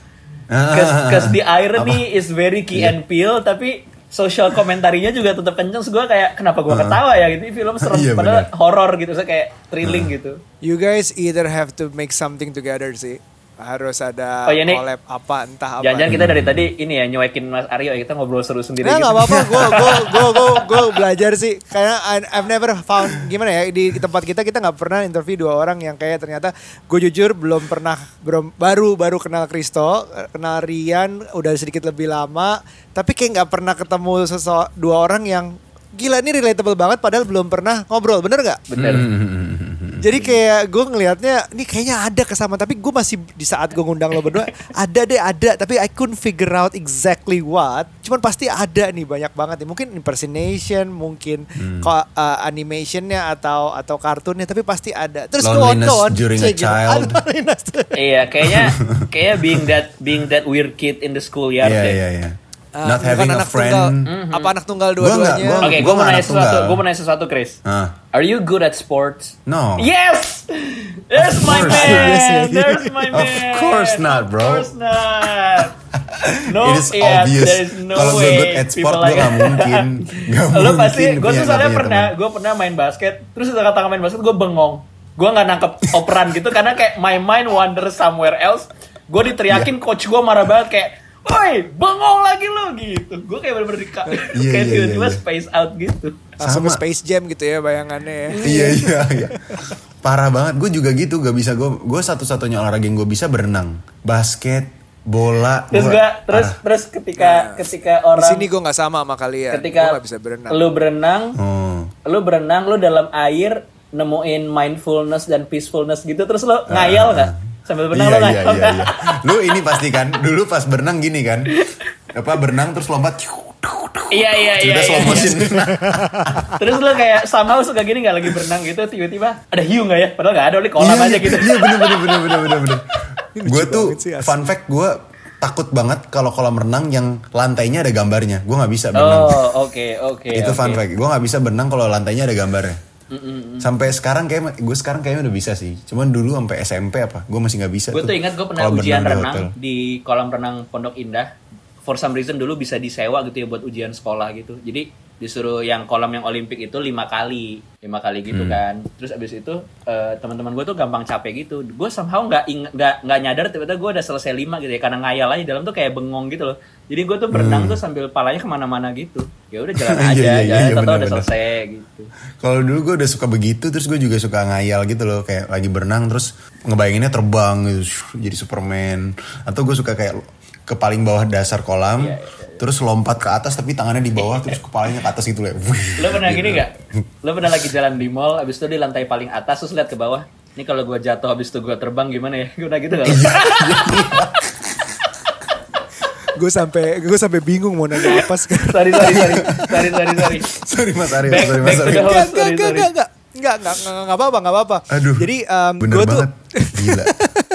cause, cause the irony is very Key Iya. and Peele tapi social komentarinya juga tetap kenceng Terus gue kayak kenapa gue ketawa ya gitu Ini film serem Iya, padahal bener. horror gitu saya kayak thrilling gitu You guys either have to make something together sih. Harus ada Oh, iya, nih. collab apa entah apa. jangan-jangan kita dari tadi ini ya nyuekin Mas Aryo kita ngobrol seru sendiri Nah, gitu. nggak apa-apa. Gue gue gue gue gue belajar sih. Karena I- I've never found gimana ya di tempat kita kita nggak pernah interview dua orang yang kayak ternyata gue jujur belum pernah belum baru baru kenal Kristo, kenal Rian udah sedikit lebih lama. Tapi kayak nggak pernah ketemu dua orang yang gila ini relatable banget padahal belum pernah ngobrol bener nggak? bener Jadi kayak gue ngelihatnya ini kayaknya ada kesamaan tapi gue masih di saat gue ngundang lo berdua ada deh ada tapi I couldn't figure out exactly what. Cuman pasti ada nih banyak banget nih. Mungkin impersonation, mungkin ko- uh, animationnya atau atau kartunnya tapi pasti ada. Terus go on, Loneliness go on. during a Cek gitu. child. Iya, kayaknya kayak being that being that weird kid in the schoolyard Iya deh. iya iya. Uh, Not having a friend. Tunggal, apa anak tunggal dua-duanya? gua- Oke, Gua gue mau nanya sesuatu. Gue mau nanya sesuatu, Chris. Ah. Are you good at sports? No. Yes, there's my man. Yes, yes. There's my Of man. course not, bro. Of course not. No, It is yeah, obvious. there is no Kalau gue way good at sport, people gue like- gak mungkin. Gak Lo mungkin pasti, gue tuh gak soalnya pernah, gue pernah main basket, terus setelah kata main basket gue bengong. Gue nggak nangkep operan gitu karena kayak my mind wander somewhere else. Gue diteriakin Iya. coach gue marah banget kayak, Woi, bengong lagi lo gitu. Gue kayak bener-bener di Iya, kayak iya, tiba-tiba iya. space out gitu. Langsung ke. Space Jam gitu ya bayangannya ya. Iya iya iya. Parah banget. Gue juga gitu. Gak bisa. Gue gue satu-satunya olahraga yang gue bisa berenang. Basket, bola. Terus gua- gue terus parah. terus ketika ketika Di orang sini gue nggak sama sama kalian. ketika gue nggak bisa berenang. lu berenang, Oh. lu berenang, lu dalam air nemuin mindfulness dan peacefulness gitu, terus lu ngayal nggak? Sambil berenang iya, lu iya, ngayal iya, nggak? iya. Lu ini pasti kan. Dulu pas berenang gini kan. Apa berenang terus lompat. Iya iya iya. Udah iya, slow iya. motion. Terus lu kayak sama suka gini nggak lagi berenang gitu tiba-tiba ada hiu nggak ya? Padahal nggak ada, lu kolam Iya, aja iya, gitu. Iya bener bener bener bener bener bener. Gue tuh fun fact gue takut banget kalau kolam renang yang lantainya ada gambarnya. Gue nggak bisa berenang. Oh oke oke. itu fun oke. fact. Gue nggak bisa berenang kalau lantainya ada gambarnya. Sampai sekarang kayak gue sekarang kayaknya udah bisa sih. Cuman dulu sampai SMP apa, gue masih nggak bisa. Gue tuh ingat gue pernah ujian di renang hotel. di kolam renang Pondok Indah. For some reason dulu bisa disewa gitu ya buat ujian sekolah gitu. Jadi disuruh yang kolam yang olimpik itu lima kali lima kali gitu Hmm. kan terus abis itu eh, teman-teman gue tuh gampang capek gitu gue somehow nggak ing- nggak nggak nyadar tiba-tiba gue udah selesai lima gitu ya karena ngayal aja dalam tuh kayak bengong gitu loh jadi gue tuh berenang tuh sambil palanya ke mana-mana gitu ya udah jalan Hmm. Iya, aja iya, iya, jalan iya, tau udah selesai gitu Kalau dulu gue udah suka begitu, terus gue juga suka ngayal gitu loh, kayak lagi berenang terus ngebayanginnya terbang gitu, jadi Superman. Atau gue suka kayak ke paling bawah dasar kolam, Iya, terus lompat ke atas tapi tangannya di bawah, terus kepalanya ke atas gitu lah. lo pernah gini nggak lo pernah lagi jalan di mall abis itu di lantai paling atas terus lihat ke bawah ini kalau gue jatuh abis itu gue terbang gimana ya gue udah gitu gak lo? gue sampai gue sampai bingung mau nanya apa sekarang. sorry sorry sorry sorry sorry sorry sorry Mas Aryo, Back- sorry Mas Enggak, sorry, enggak, enggak, sorry. enggak, enggak, enggak, enggak, enggak, enggak apa-apa, enggak apa-apa. Aduh, Jadi um, gue tuh. Gila.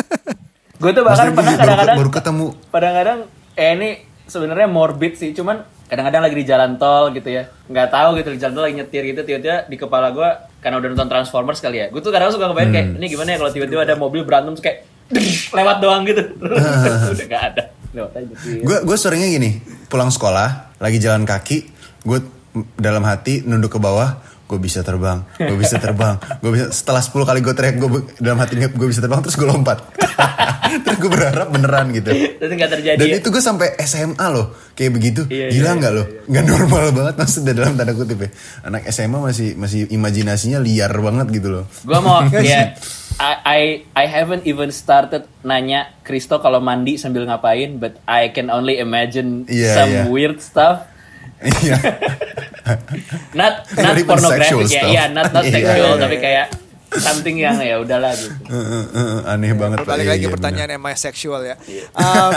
gue tuh bahkan Maksudnya pernah kadang-kadang baru ketemu. kadang-kadang eh ini sebenarnya morbid sih cuman kadang-kadang lagi di jalan tol gitu ya. Nggak tahu gitu di jalan tol lagi nyetir gitu tiba-tiba di kepala gue karena udah nonton Transformers kali ya. Gue tuh kadang suka kebayang kayak ini gimana ya kalau tiba-tiba ada mobil berantem kayak lewat doang gitu. Udah nggak ada. Lewat aja. Gue gue seringnya gini, pulang sekolah, lagi jalan kaki, gue dalam hati nunduk ke bawah, gue bisa terbang, gue bisa terbang, gue bisa setelah 10 kali gue teriak gue dalam hati gue bisa terbang terus gue lompat, terus gue berharap beneran gitu. terus nggak terjadi Dan ya. itu gue sampai SMA loh, kayak begitu, Iya, gila iya, nggak iya, loh, nggak normal banget maksudnya dalam tanda kutip ya. Anak SMA masih masih imajinasinya liar banget gitu loh. gue mau ya I, I I haven't even started nanya Kristo kalau mandi sambil ngapain but I can only imagine Iya, some iya. weird stuff Iya. not And not pornographic sexual ya iya not not Iya, sexual iya, tapi kayak something yang ya udahlah gitu eh, eh, Aneh banget. Balik Iya, lagi iya, pertanyaan am I sexual ya. Um,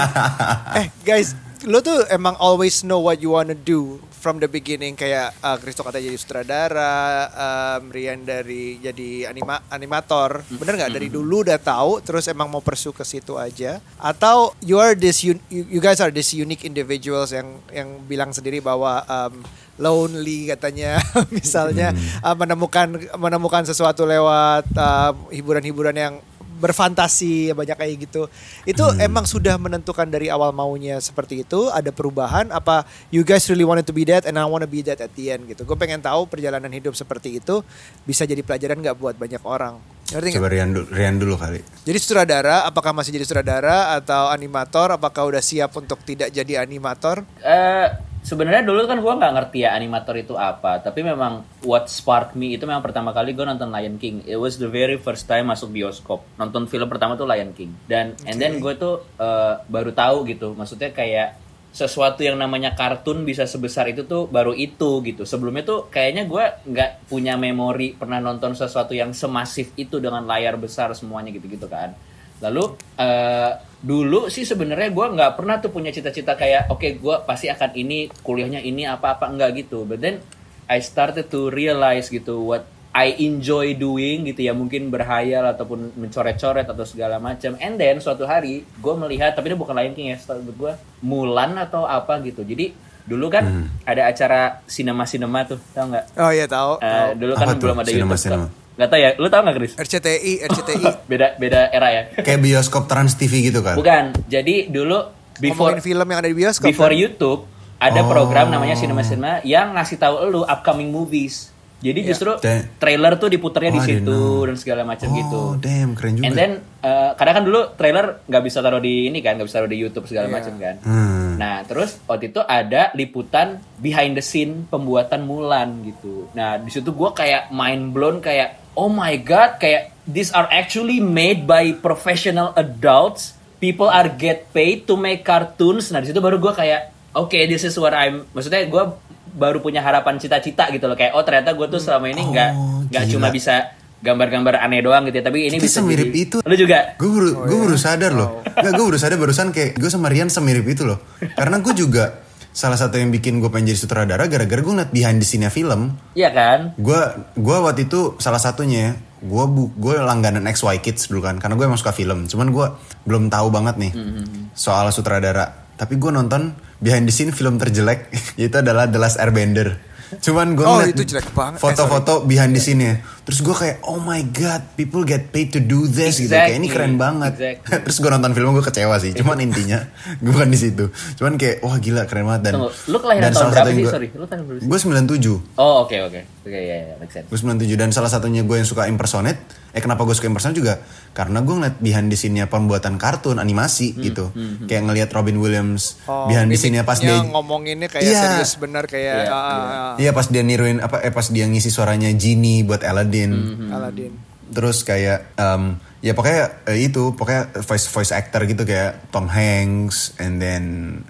eh guys, lo tuh emang always know what you wanna do from the beginning kayak uh, Kristo kata jadi sutradara, um, Rian dari jadi anima animator. Bener nggak? Dari dulu udah tahu terus emang mau pursue ke situ aja. Atau you are this you, you guys are this unique individuals yang yang bilang sendiri bahwa um, lonely katanya misalnya uh, menemukan menemukan sesuatu lewat uh, hiburan-hiburan yang berfantasi banyak kayak gitu itu emang sudah menentukan dari awal maunya seperti itu ada perubahan apa you guys really wanted to be that and I wanna be that at the end gitu gue pengen tahu perjalanan hidup seperti itu bisa jadi pelajaran nggak buat banyak orang ngerti? Coba Rian dulu, Rian dulu kali. Jadi sutradara, apakah masih jadi sutradara atau animator? Apakah udah siap untuk tidak jadi animator? Eh, sebenarnya dulu kan gua nggak ngerti ya animator itu apa tapi memang what sparked me itu memang pertama kali gue nonton Lion King. It was the very first time masuk bioskop. Nonton film pertama tuh Lion King. Dan and then gue tuh eh, baru tahu gitu maksudnya kayak sesuatu yang namanya kartun bisa sebesar itu tuh baru itu gitu. Sebelumnya tuh kayaknya gue nggak punya memori pernah nonton sesuatu yang semasif itu dengan layar besar semuanya gitu gitu kan. Lalu eh, dulu sih sebenarnya gue nggak pernah tuh punya cita-cita kayak oke gue pasti akan ini kuliahnya ini apa-apa enggak gitu. But then I started to realize gitu what I enjoy doing gitu ya. Mungkin berhayal ataupun mencoret-coret atau segala macam. And then suatu hari gue melihat tapi ini bukan Lion King ya setahu gue Mulan atau apa gitu. Jadi dulu kan ada acara sinema sinema tuh tau nggak? Oh iya tahu. Eh, tahu. dulu kan Apa tuh, belum ada YouTube sinema-sinema? Nggak tahu ya lu tau nggak Chris RCTI, RCTI. beda beda era ya Kayak bioskop Trans TV gitu kan? bukan jadi dulu before Ngomongin film yang ada di bioskop. before kan? YouTube ada Oh. program namanya Cinema Cinema yang ngasih tahu lu upcoming movies. Jadi Iya. justru trailer tuh diputernya di Oh, I didn't situ dan segala macam Oh, gitu. damn, keren juga. And then eh, kadang kan dulu trailer nggak bisa taruh di ini kan, nggak bisa taruh di YouTube segala Iya. macam kan. Hmm. Nah, terus waktu itu ada liputan behind the scene pembuatan Mulan gitu. Nah, di situ gua kayak mind blown kayak oh my god, kayak these are actually made by professional adults. People are get paid to make cartoons. Nah, di situ baru gua kayak oke, this is what I'm maksudnya gua baru punya harapan cita-cita gitu loh kayak oh ternyata gue tuh selama ini nggak Oh, nggak cuma bisa gambar-gambar aneh doang gitu ya tapi ini Kita bisa semirip jadi- itu. lu juga Gue baru, Oh, gue iya. baru sadar loh. Enggak, gue baru sadar barusan kayak gue sama Rian semirip itu loh. Karena gue juga salah satu yang bikin gue pengen jadi sutradara gara-gara gue ngeliat behind the scene film. iya kan Gue gue waktu itu salah satunya gue bu gue langganan XY Kids dulu kan karena gue emang suka film. Cuman gue belum tahu banget nih Mm-hmm. soal sutradara. Tapi gue nonton behind the scene film terjelek yaitu adalah The Last Airbender. Cuman gue Oh, ngeliat itu jelek banget. Eh, Foto-foto behind the scene-nya. Terus gue kayak, oh my god, people get paid to do this gitu. Kayak ini Exactly. keren banget. Exactly. Terus gue nonton film gue kecewa sih. Cuman intinya gue bukan di situ. Cuman kayak, wah gila keren banget dan. Tunggu, lu kelahiran tahun salah berapa satu yang sih? gua- Sorry, lu tahun berapa sih? Gue 97. Oh, oke oke. Oke, ya ya, make sense. Gue 97 dan salah satunya gue yang suka impersonate. Eh kenapa gue suka impersonate juga? Karena gue ngeliat behind the scene-nya pembuatan kartun animasi Hmm, gitu. Kayak ngeliat Robin Williams Oh, behind the scene-nya pas yang dia ngomonginnya kayak Iya. serius bener kayak Iya, ah, ah, ah, Iya pas dia niruin apa eh pas dia ngisi suaranya Genie buat Aladdin. Hmm. Aladdin. Terus kayak em, ya pokoknya eh, itu pokoknya voice voice actor gitu kayak Tom Hanks and then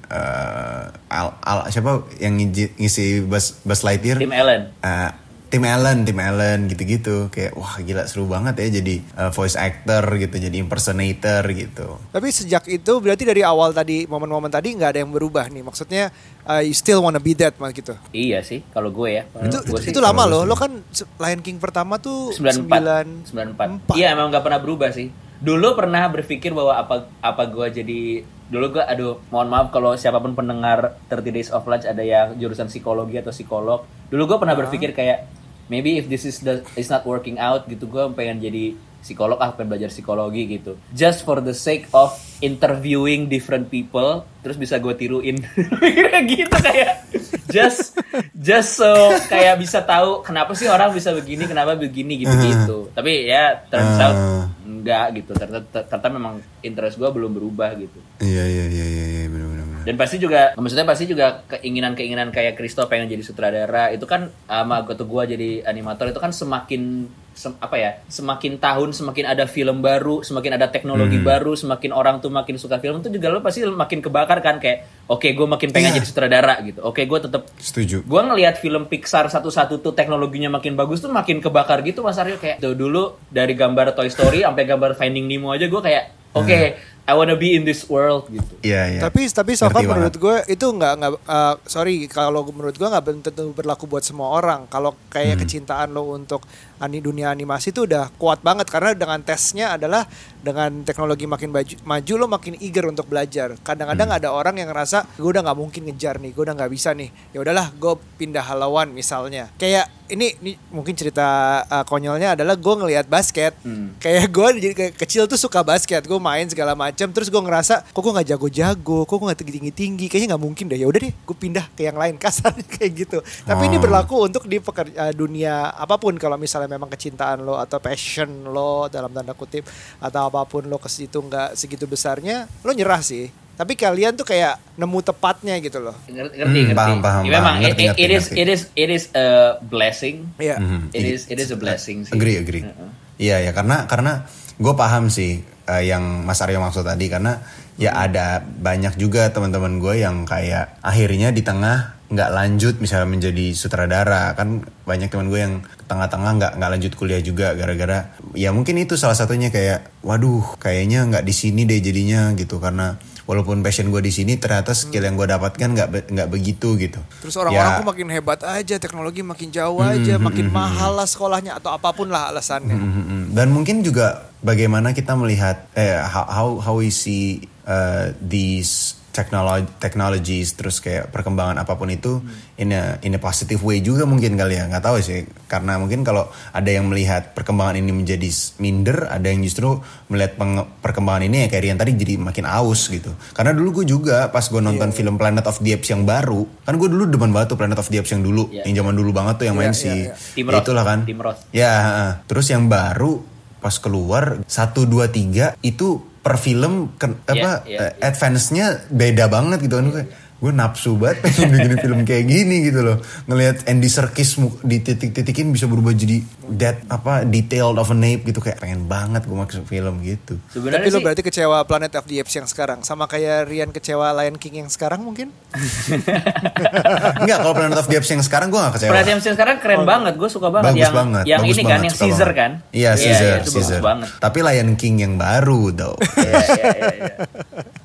eh, Al, Al siapa yang ngisi, ngisi Buzz, Buzz Lightyear? Tim Allen. Eh, Tim Allen, Tim Allen gitu-gitu kayak wah gila seru banget ya jadi eh, voice actor gitu, jadi impersonator gitu. Tapi sejak itu berarti dari awal tadi momen-momen tadi nggak ada yang berubah nih. Maksudnya uh, you still wanna be that mah gitu. Iya sih, kalau gue ya. Itu gue itu, sih itu lama loh. Lo kan Lion King pertama tuh 94. 94. 94. Iya, emang gak pernah berubah sih. Dulu pernah berpikir bahwa apa apa gue jadi dulu gue aduh mohon maaf kalau siapa pun pendengar 30 Days of Lunch ada yang jurusan psikologi atau psikolog. Dulu gue pernah berpikir kayak maybe if this is the is not working out gitu gue pengen jadi psikolog ah pengen belajar psikologi gitu. Just for the sake of interviewing different people terus bisa gue tiruin gitu kayak just just so kayak bisa tahu kenapa sih orang bisa begini kenapa begini gitu gitu tapi ya turns out Ah. enggak gitu ternyata, ternyata memang interest gue belum berubah gitu Iya iya iya iya iya benar-benar. dan pasti juga maksudnya pasti juga keinginan-keinginan kayak Kristo pengen jadi sutradara itu kan sama gue tuh gue jadi animator itu kan semakin sem- apa ya semakin tahun semakin ada film baru semakin ada teknologi baru semakin orang tuh makin suka film tuh juga lo pasti makin kebakar kan kayak oke gue makin pengen Iya. jadi sutradara gitu oke gue tetap Setuju. gue ngelihat film Pixar satu-satu tuh teknologinya makin bagus tuh makin kebakar gitu Mas Aryo kayak tuh dulu dari gambar Toy Story sampai gambar Finding Nemo aja gue kayak oke I wanna be in this world gitu Iya iya. Tapi tapi so far menurut gue itu nggak nggak uh, sorry kalau menurut gue nggak tentu berlaku buat semua orang. Kalau Hmm. kayak kecintaan lo untuk ani dunia animasi itu udah kuat banget karena dengan tesnya adalah dengan teknologi makin maju, maju lo makin eager untuk belajar. Kadang-kadang Hmm. ada orang yang ngerasa gue udah nggak mungkin ngejar nih, gue udah nggak bisa nih. Ya udahlah, gue pindah halauan misalnya. Kayak ini, ini mungkin cerita uh, konyolnya adalah gue ngelihat basket. Hmm. Kayak gue jadi kecil tuh suka basket, gue main segala macam. Terus gue ngerasa kok gue nggak jago-jago, kok gue nggak tinggi tinggi. Kayaknya nggak mungkin deh. Ya udah deh, gue pindah ke yang lain kasarnya kayak gitu. Tapi ini Oh. berlaku untuk di peker- uh, dunia apa pun. Kalau misalnya memang kecintaan lo atau passion lo dalam tanda kutip atau apa pun lo ke situ nggak segitu besarnya, lo nyerah sih. Tapi kalian tuh kayak nemu tepatnya gitu loh. ngerti Hmm, ngerti, ngerti. paham, paham, Ya, paham. memang it, Ngerti, it- ngerti, it is ngerti. it is it is a blessing Iya. Mhm. it is it is a blessing sih Agree, agree. Iya ya karena karena gue paham sih eh, yang Mas Aryo maksud tadi karena ya Hmm. ada banyak juga teman-teman gue yang kayak akhirnya di tengah nggak lanjut misalnya menjadi sutradara kan banyak teman gue yang tengah-tengah nggak nggak lanjut kuliah juga gara-gara ya mungkin itu salah satunya kayak waduh kayaknya nggak di sini deh jadinya gitu karena walaupun passion gue di sini ternyata skill yang gue dapatkan nggak nggak begitu gitu Terus orang-orang Ya, makin hebat aja, teknologi makin jauh aja, makin mahal lah sekolahnya atau apa pun lah alasannya. Mm-mm. Dan mungkin juga bagaimana kita melihat eh how how, we see uh, these technology technologies terus kayak perkembangan apa pun itu in a in a positive way juga mungkin kali ya nggak tahu sih karena mungkin kalau ada yang melihat perkembangan ini menjadi minder ada yang justru melihat penge- perkembangan ini ya kayak Rian tadi jadi makin aus gitu karena dulu gue juga pas gue nonton film Planet of the Apes yang baru kan gue dulu demen banget tuh Planet of the Apes yang dulu Iya. yang zaman dulu banget tuh yang main Iya, si iya, iya. Tim Roth. itulah kan Tim Roth. Ya, terus yang baru pas keluar 1 2 3 itu per film ken- apa iya, eh, advance-nya beda banget gitu kan gue. Gue nafsu banget pengen bikin film kayak gini gitu loh. Ngelihat Andy Serkis di titik-titikin bisa berubah jadi that apa detailed of a ape gitu kayak pengen banget gue masuk film gitu. sebenarnya Tapi lo sih berarti kecewa Planet of the Apes yang sekarang sama kayak Rian kecewa Lion King yang sekarang mungkin? Enggak kalau Planet of the Apes yang sekarang gue gak kecewa. perhatian sekarang keren banget gue suka banget Bagus yang banget. yang bagus ini banget, kan yang Caesar banget. kan Iya, Caesar, itu Caesar. bagus banget Tapi Lion King yang baru though. Iya, iya, iya, iya.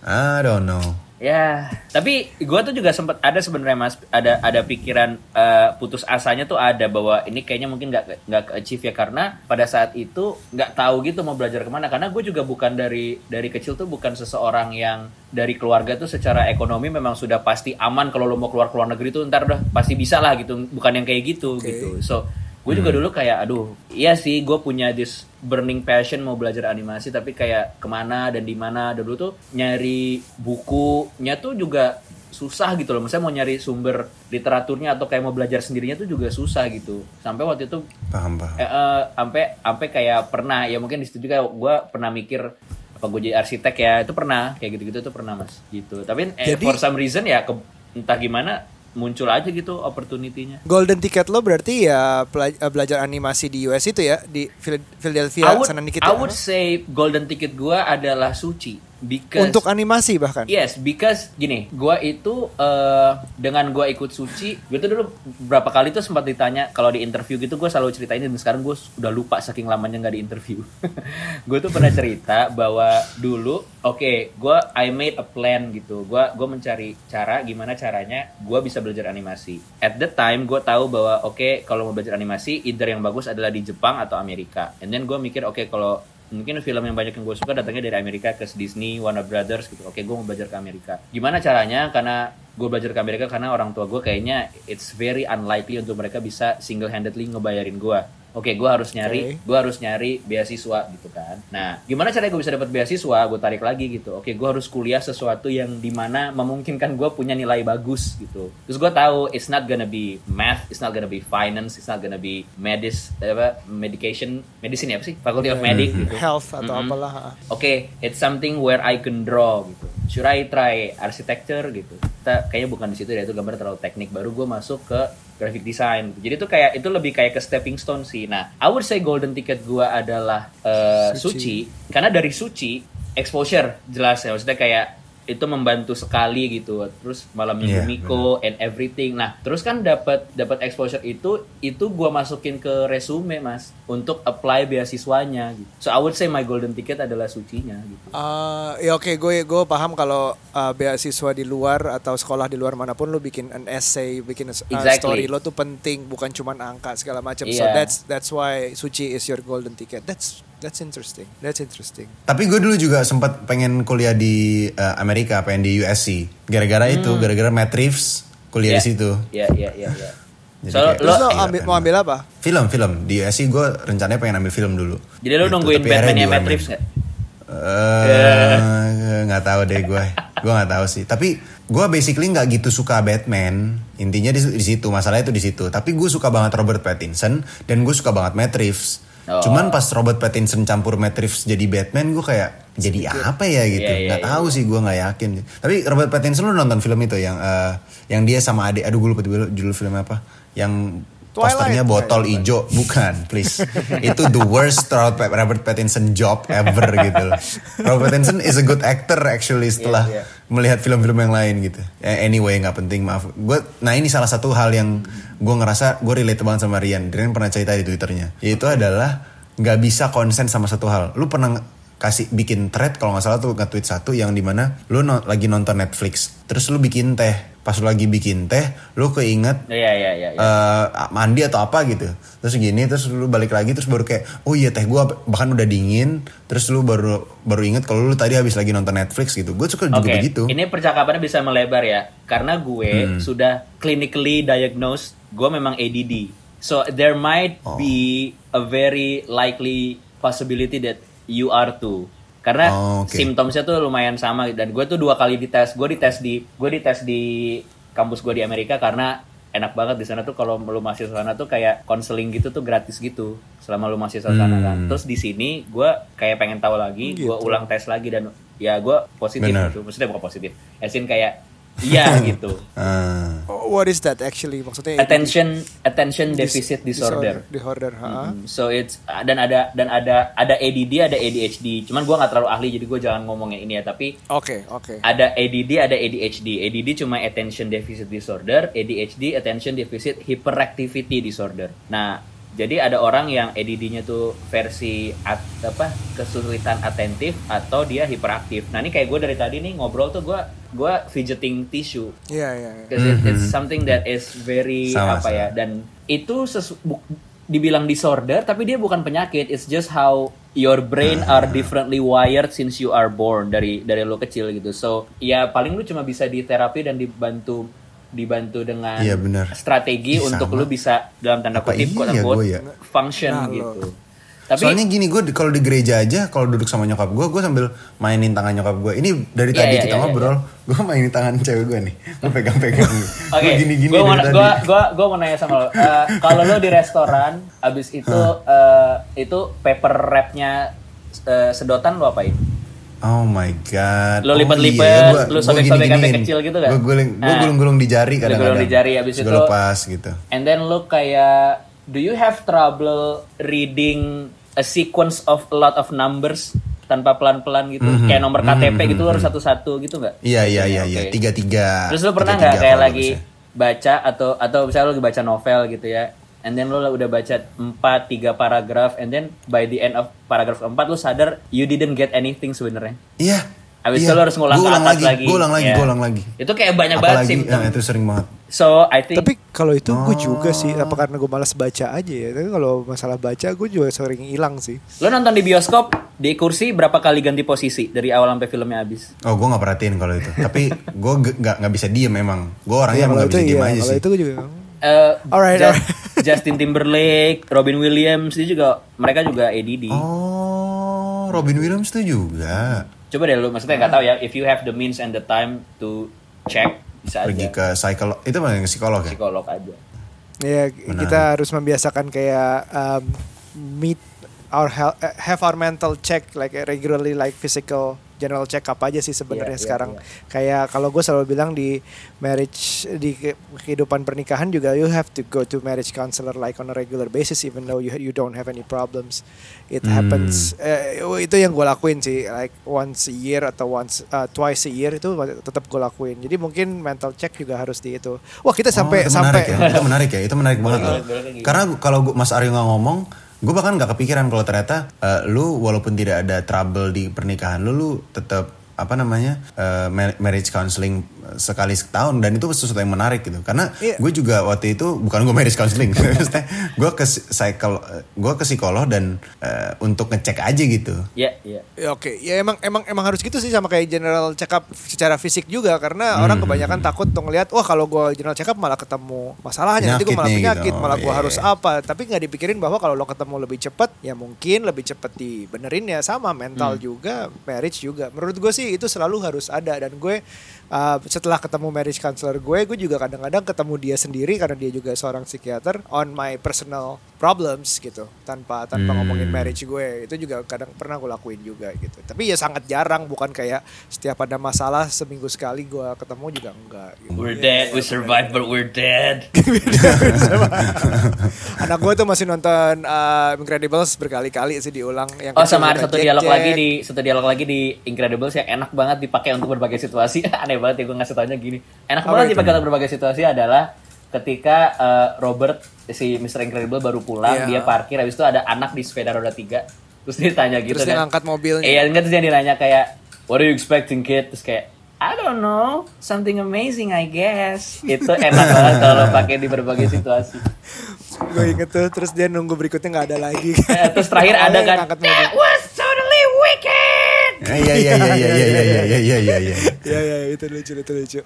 I don't know. Ya, tapi gue tuh juga sempat ada sebenarnya mas, ada ada pikiran eh, putus asanya tuh ada bahwa ini kayaknya mungkin nggak nggak ke achieve ya karena pada saat itu nggak tahu gitu mau belajar ke mana karena gue juga bukan dari dari kecil tuh bukan seseorang yang dari keluarga tuh secara ekonomi memang sudah pasti aman kalau lo mau keluar keluar negeri tuh ntar udah pasti bisa lah gitu, bukan yang kayak gitu Oke. gitu. So gue juga dulu kayak aduh iya sih gue punya this burning passion mau belajar animasi tapi kayak ke mana dan di mana. Dulu tuh nyari bukunya tuh juga susah gitu loh. Misalnya mau nyari sumber literaturnya atau kayak mau belajar sendirinya tuh juga susah gitu. Sampai waktu itu Paham paham. eh, eh, sampai sampai kayak pernah ya mungkin di situ juga gue pernah mikir apa gue jadi arsitek ya? Itu pernah kayak gitu-gitu tuh pernah mas. Gitu. Tapi eh, Jadi- for some reason ya ke, entah gimana muncul aja gitu opportunity-nya Golden ticket lo berarti ya eh, belajar animasi di US itu ya di Phil- Philadelphia I would, sana dikit I ya. would say golden ticket gua adalah suci because Untuk animasi bahkan. Yes, because gini, gua itu eh, dengan gua ikut suci, gue tuh dulu berapa kali tuh sempat ditanya kalau di interview gitu gue selalu ceritain dan sekarang gue udah lupa saking lamanya nggak di interview. gue tuh pernah cerita bahwa dulu, oke, gua I made a plan gitu, gua gua mencari cara gimana caranya gua bisa belajar animasi. At the time gue tahu bahwa oke kalau mau belajar animasi, either yang bagus adalah di Jepang atau Amerika. And then gue mikir oke kalau mungkin film yang banyak yang gue suka datangnya dari Amerika ke Disney, Warner Brothers gitu. Oke, gue mau belajar ke Amerika. Gimana caranya? Karena gue belajar ke Amerika karena orang tua gue kayaknya it's very unlikely untuk mereka bisa single handedly ngebayarin gue. Oke, gue harus nyari, gue harus nyari beasiswa gitu kan. Nah, gimana caranya gue bisa dapat beasiswa? Gue tarik lagi gitu. Oke, gue harus kuliah sesuatu yang di mana memungkinkan gue punya nilai bagus gitu. Terus gue tahu it's not gonna be math, it's not gonna be finance, it's not gonna be medis, apa medication, medicine ya apa sih? Faculty of Medic gitu. Health atau Mm-mm. apalah. ha. Oke, it's something where I can draw gitu. Should I try architecture gitu? Kita kayaknya bukan di situ ya, itu gambar terlalu teknik. Baru gue masuk ke graphic design gitu. Jadi itu kayak itu lebih kayak ke stepping stone sih. Nah, I would say golden ticket gue adalah eh, Suci. suci. Karena dari suci exposure jelas ya. Maksudnya kayak itu membantu sekali gitu. Terus malamnya Iya, Miko and everything. Nah, terus kan dapat dapat exposure itu itu gua masukin ke resume, Mas, untuk apply beasiswanya gitu. So I would say my golden ticket adalah sucinya gitu. Eh, ya oke gue gue paham kalau eh, beasiswa di luar atau sekolah di luar mana pun lo bikin an essay, bikin a- a Exactly. story lo tuh penting bukan cuman angka segala macam. So Iya. that's that's why Suci is your golden ticket. That's that's interesting. That's interesting. Tapi gue dulu juga sempat pengen kuliah di eh, Amerika, pengen di USC. Gara-gara itu, gara-gara Matt Reeves kuliah di Hmm. Iya. situ. Iya, iya, iya, iya. Jadi So kayak- lo lo Iya, ambil, mau ambil apa? Film, film. Di USC gue rencananya pengen ambil film dulu. jadi lo Gitu, nungguin Batman-nya di Matt. Reeves nggak? Eh, nggak tahu deh gue. Gue nggak tahu sih. Tapi gue basically nggak gitu suka Batman. Intinya di, di situ, masalahnya itu di situ. Tapi gue suka banget Robert Pattinson dan gue suka banget Matt Reeves. Oh. Cuman pas Robert Pattinson campur Matt Reeves jadi Batman, gue kayak jadi apa ya gitu. Iya, nggak iya. tahu sih, gue nggak yakin. Tapi Robert Pattinson lu nonton film itu yang eh, yang dia sama adik. Aduh gue lupa judul judul filmnya apa. Yang Twilight. posternya botol ijo bukan please itu the worst Robert Pat- Robert Pattinson job ever gitu loh. Robert Pattinson is a good actor actually setelah Iya, iya. Melihat film-film yang lain gitu. Eh, anyway nggak penting maaf. Gue nah ini salah satu hal yang gue ngerasa gue relate banget sama Rian. Rian pernah cerita di twitternya. Yaitu adalah nggak bisa konsen sama satu hal. Lu pernah kasih bikin thread kalau nggak salah tuh nge-tweet satu yang di mana lu no- lagi nonton Netflix terus lu bikin teh pas lu lagi bikin teh lu keinget Iya, iya, iya, iya. eh, mandi atau apa gitu terus gini terus lu balik lagi terus baru kayak oh iya teh gue bahkan udah dingin terus lu baru baru inget kalau lu tadi habis lagi nonton Netflix gitu gue suka juga Oke, begitu ini percakapannya bisa melebar ya, karena gue Hmm. sudah clinically diagnosed, gue memang ADD. So there might Oh. be a very likely possibility that you are too. Karena Oh, oke. simptomnya tuh lumayan sama dan gue tuh dua kali dites. Gue dites di gue dites di kampus gue di Amerika karena enak banget di sana tuh kalau lu masih sana tuh kayak konseling gitu tuh gratis gitu selama lu masih sana kan. Hmm. Terus di sini gue kayak pengen tahu lagi, gue Gitu. ulang tes lagi dan ya gue positif gitu. Maksudnya bukan positif. Asin kayak iya gitu. Oh, What is that actually? Maksudnya Attention attention dis- deficit disorder. Disorder, ha? Mm, So it's dan ada dan ada ada ADD ada ADHD. Cuman gua nggak terlalu ahli jadi gue jangan ngomongin ini ya. Tapi Oke, oke. ada ADD ada ADHD. ADD cuma attention deficit disorder. ADHD attention deficit hyperactivity disorder. Nah jadi ada orang yang ADD-nya tuh versi at, apa kesulitan atentif atau dia hiperaktif. Nah ini kayak gue dari tadi nih ngobrol tuh gue gue fidgeting tissue. Iya, iya. iya. Because it- it's something that is very Sama, apa ya sama. dan itu sesu- bu- dibilang disorder tapi dia bukan penyakit it's just how your brain are differently wired since you are born dari dari lo kecil gitu so ya paling lu cuma bisa diterapi dan dibantu dibantu dengan Iya, benar. strategi Ih, untuk sama. lu bisa dalam tanda kutip iya quote unquote, gua ya? function Nah, lo. Tapi Soalnya gini gue kalau di gereja aja kalau duduk sama nyokap gue gue sambil mainin tangan nyokap gue. Ini dari Iya, tadi iya, kita iya, ngobrol, gue mainin tangan cewek gue nih. Gue pegang-pegang. Oke, Gue gini-gini gue mau, gua, gua mau nanya sama lo. Eh, kalau lo di restoran, abis itu eh, itu paper wrapnya eh, sedotan lo apain? Oh my god. Lo Oh lipet-lipet, iya, gua- lo sobek-sobek sampai kecil gitu kan? Gue gulung, gue Nah. gulung-gulung di jari kadang-kadang. gulung di jari, abis itu- gue lepas gitu. And then lo kayak, do you have trouble reading a sequence of a lot of numbers tanpa pelan-pelan gitu? Mhm, Kayak nomor KTP gitu lo harus satu-satu gitu nggak? Iya iya iya iya tiga tiga. Terus lo pernah nggak kayak lagi baca atau atau misalnya lo lagi baca novel gitu ya, and then lo udah baca 4 3 paragraf, and then by the end of paragraf 4 lo sadar you didn't get anything sebenarnya. Iya. Habis iya. itu lo harus ngulang ke atas lagi. lagi. Gue ulang lagi, Ya. gue ulang lagi. Itu kayak banyak banget Apalagi simptom. ya, itu sering banget. So I think Tapi kalau itu gue juga sih, apa karena gue malas baca aja ya. Tapi kalau masalah baca gue juga sering hilang sih. lo nonton di bioskop di kursi berapa kali ganti posisi dari awal sampai filmnya habis? Oh gue nggak perhatiin kalau itu. Tapi gue nggak nggak bisa diem emang. Gue orangnya Ya, emang nggak itu bisa diem iya, aja kalau sih. itu gue juga. Eh, Alright, Ju- alright. Justin Timberlake, Robin Williams dia juga mereka juga ADD. Oh Robin Williams tuh juga Coba deh lu maksudnya nggak tahu ya if you have the means and the time to check bisa pergi aja ke psikolog. Itu mana psikolog ya? psikolog aja. Ya kita harus membiasakan kayak um, meet our health, uh, have our mental check like regularly like physical general check up aja sih sebenarnya Iya, iya, sekarang. iya. Kayak kalau gue selalu bilang di marriage di ke- kehidupan pernikahan juga you have to go to marriage counselor like on a regular basis even though you you don't have any problems. It Hmm. happens. Eh, itu yang gue lakuin sih like once a year atau once uh, twice a year itu tetap gue lakuin. Jadi mungkin mental check juga harus di itu. Wah kita sampai oh, itu sampai menarik ya. Itu menarik ya. Itu menarik banget loh. kayak gitu. Karena kalau Mas Aryo nggak ngomong, gue bahkan nggak kepikiran kalau ternyata eh, lu walaupun tidak ada trouble di pernikahan lu, lu tetap apa namanya ma- marriage counseling sekali setahun dan itu sesuatu yang menarik gitu karena Iya. gue juga waktu itu bukan gue marriage counseling maksudnya gue ke cycle gue ke psikolog dan eh, untuk ngecek aja gitu Ya, ya. Ya, Oke, ya emang emang emang harus gitu sih sama kayak general check up secara fisik juga karena orang kebanyakan takut tuh ngelihat wah kalau gue general check up malah ketemu masalahnya nanti gue malah penyakit gitu. malah gue iya, harus iya. apa tapi nggak dipikirin bahwa kalau lo ketemu lebih cepat ya mungkin lebih cepat dibenerin ya sama mental juga marriage juga menurut gue sih itu selalu harus ada dan gue uh, setelah ketemu marriage counselor gue gue juga kadang-kadang ketemu dia sendiri karena dia juga seorang psikiater on my personal problems gitu tanpa tanpa Hmm. ngomongin marriage gue itu juga kadang pernah gue lakuin juga gitu tapi ya sangat jarang bukan kayak setiap ada masalah seminggu sekali gue ketemu juga enggak gitu. We're Ya, dead, ya, we survived but we're dead. anak gue tuh masih nonton uh, Incredibles berkali-kali sih diulang yang Oh sama ada satu Jack dialog Jack. lagi di satu dialog lagi di Incredibles yang enak banget dipakai untuk berbagai situasi. Aneh banget ya gue ngasih taunya gini. Enak banget dipakai untuk berbagai situasi adalah ketika eh, Robert si Mr. Incredible baru pulang Iya. dia parkir habis itu ada anak di sepeda roda tiga terus dia tanya gitu Terus dia kan. ngangkat mobilnya. Iya enggak terus dia nanya kayak what are you expecting kid terus kayak I don't know something amazing I guess itu enak banget kalau pakai di berbagai situasi. gue inget tuh terus dia nunggu berikutnya nggak ada lagi Eh, terus terakhir ada kan. That was iya iya iya iya iya iya iya iya iya iya ya ya itu lucu itu lucu.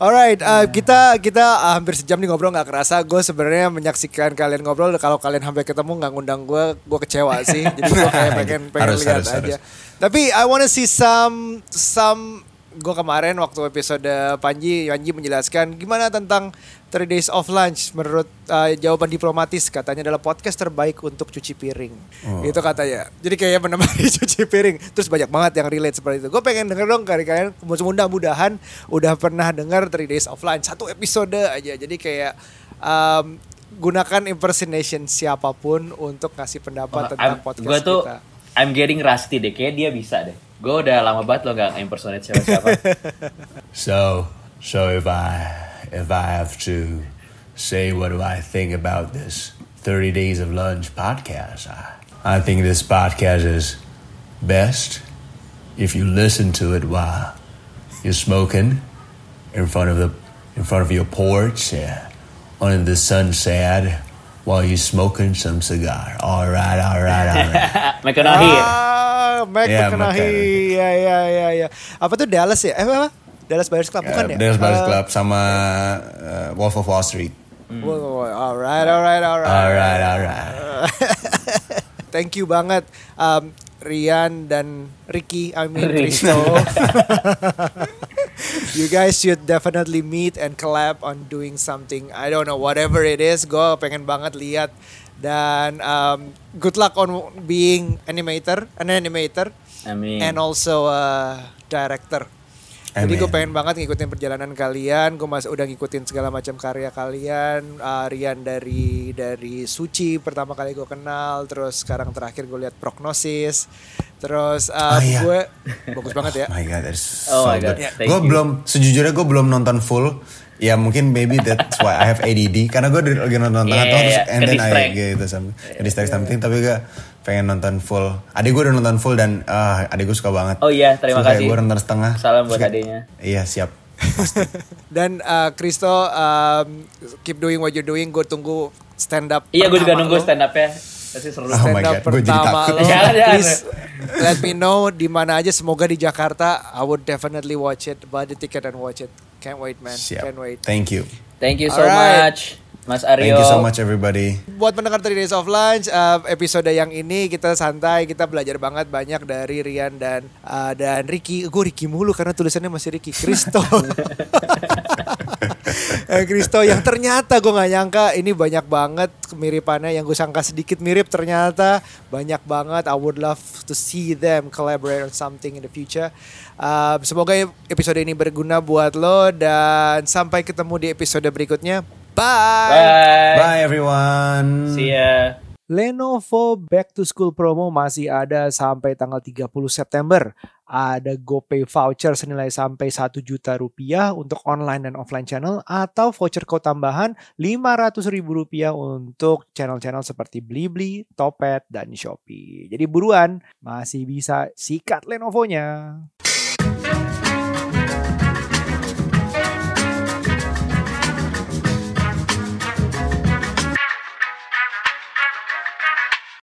Alright, uh, kita kita uh, hampir sejam nih ngobrol nggak kerasa. Gue sebenarnya menyaksikan kalian ngobrol. Kalau kalian sampai ketemu nggak ngundang gue, gue kecewa sih. Jadi gue kayak pengen pengen Harus, lihat harus, aja. harus. Tapi I wanna see some some gue kemarin waktu episode Panji Panji menjelaskan gimana tentang 3 Days of Lunch menurut uh, jawaban diplomatis. Katanya adalah podcast terbaik untuk cuci piring. Oh. itu katanya. Jadi kayak menemani cuci piring. Terus banyak banget yang relate seperti itu. Gue pengen denger dong dari kalian mudah-mudahan udah pernah dengar 3 Days of Lunch. Satu episode aja. Jadi kayak um, gunakan impersonation siapa pun untuk ngasih pendapat tentang podcast gue tuh kita. I'm getting rusty deh, kayak dia bisa deh. Gue udah lama banget lo gak impersonate siapa-siapa. So, so if I if I have to say what do I think about this 30 days of lunch podcast, I, I think this podcast is best if you listen to it while you're smoking in front of the in front of your porch, yeah, under the sunset, while you're smoking some cigar. All right, all right, all right. McConaughey. Ah, Mac Iya, McConaughey. Ya, ya, ya, ya. Apa tuh Dallas ya? Eh, apa? Dallas Buyers Club bukan ya? There's Buyers Club sama uh, Wolf of Wall Street. wah. Alright, alright, alright. Alright, alright. Thank you banget um, Rian dan Ricky, I mean Ricky. You guys should definitely meet and collab on doing something. I don't know whatever it is. Gue pengen banget lihat dan um, good luck on being animator, an animator, Amin. and also a director. Jadi gue pengen banget ngikutin perjalanan kalian. Gue mas udah ngikutin segala macam karya kalian. Uh, Rian dari dari Suci pertama kali gue kenal. Terus sekarang terakhir gue lihat Prognosis. Terus uh, Ah, iya. gue bagus banget ya. Oh my god, that's Oh so my God, good. yeah, Gue belum, sejujurnya gue belum nonton full. Ya mungkin maybe that's why I have ADD. Karena gue lagi nonton Yeah, tengah terus yeah, and then I gitu some, ke-distract something. Tapi gue pengen nonton full. Adik gue udah nonton full dan ah adik gue suka banget. Oh iya, terima Terus kayak kasih. Gue nonton setengah. Salam buat adiknya. Iya siap. Dan uh, Kristo um, keep doing what you're doing. Gue tunggu stand up. Iya, gue juga nunggu lo. stand up ya. Pasti seru. Oh stand my up God, gue jadi pertama lo. Jangan, jangan. Please let me know di mana aja. Semoga di Jakarta. I would definitely watch it. Buy the ticket and watch it. Can't wait man. Siap. Can't wait. Thank you. Thank you so Alright. much, Mas Aryo. Thank you so much everybody. Buat pendengar 3 Days of Lunch, uh, episode yang ini kita santai, kita belajar banget banyak dari Rian dan uh, dan Ricky. Gue Ricky mulu karena tulisannya masih Ricky Kristo. Eh, Kristo yang ternyata gue nggak nyangka ini banyak banget kemiripannya yang gue sangka sedikit mirip ternyata banyak banget. I would love to see them collaborate on something in the future. Uh, semoga episode ini berguna buat lo dan sampai ketemu di episode berikutnya. Bye. Bye. Bye everyone. See ya. Lenovo Back to School promo masih ada sampai tanggal 30 September. Ada GoPay voucher senilai sampai 1 juta rupiah untuk online dan offline channel atau voucher code tambahan 500 ribu rupiah untuk channel-channel seperti Blibli, Topet, dan Shopee. Jadi buruan, masih bisa sikat Lenovo-nya.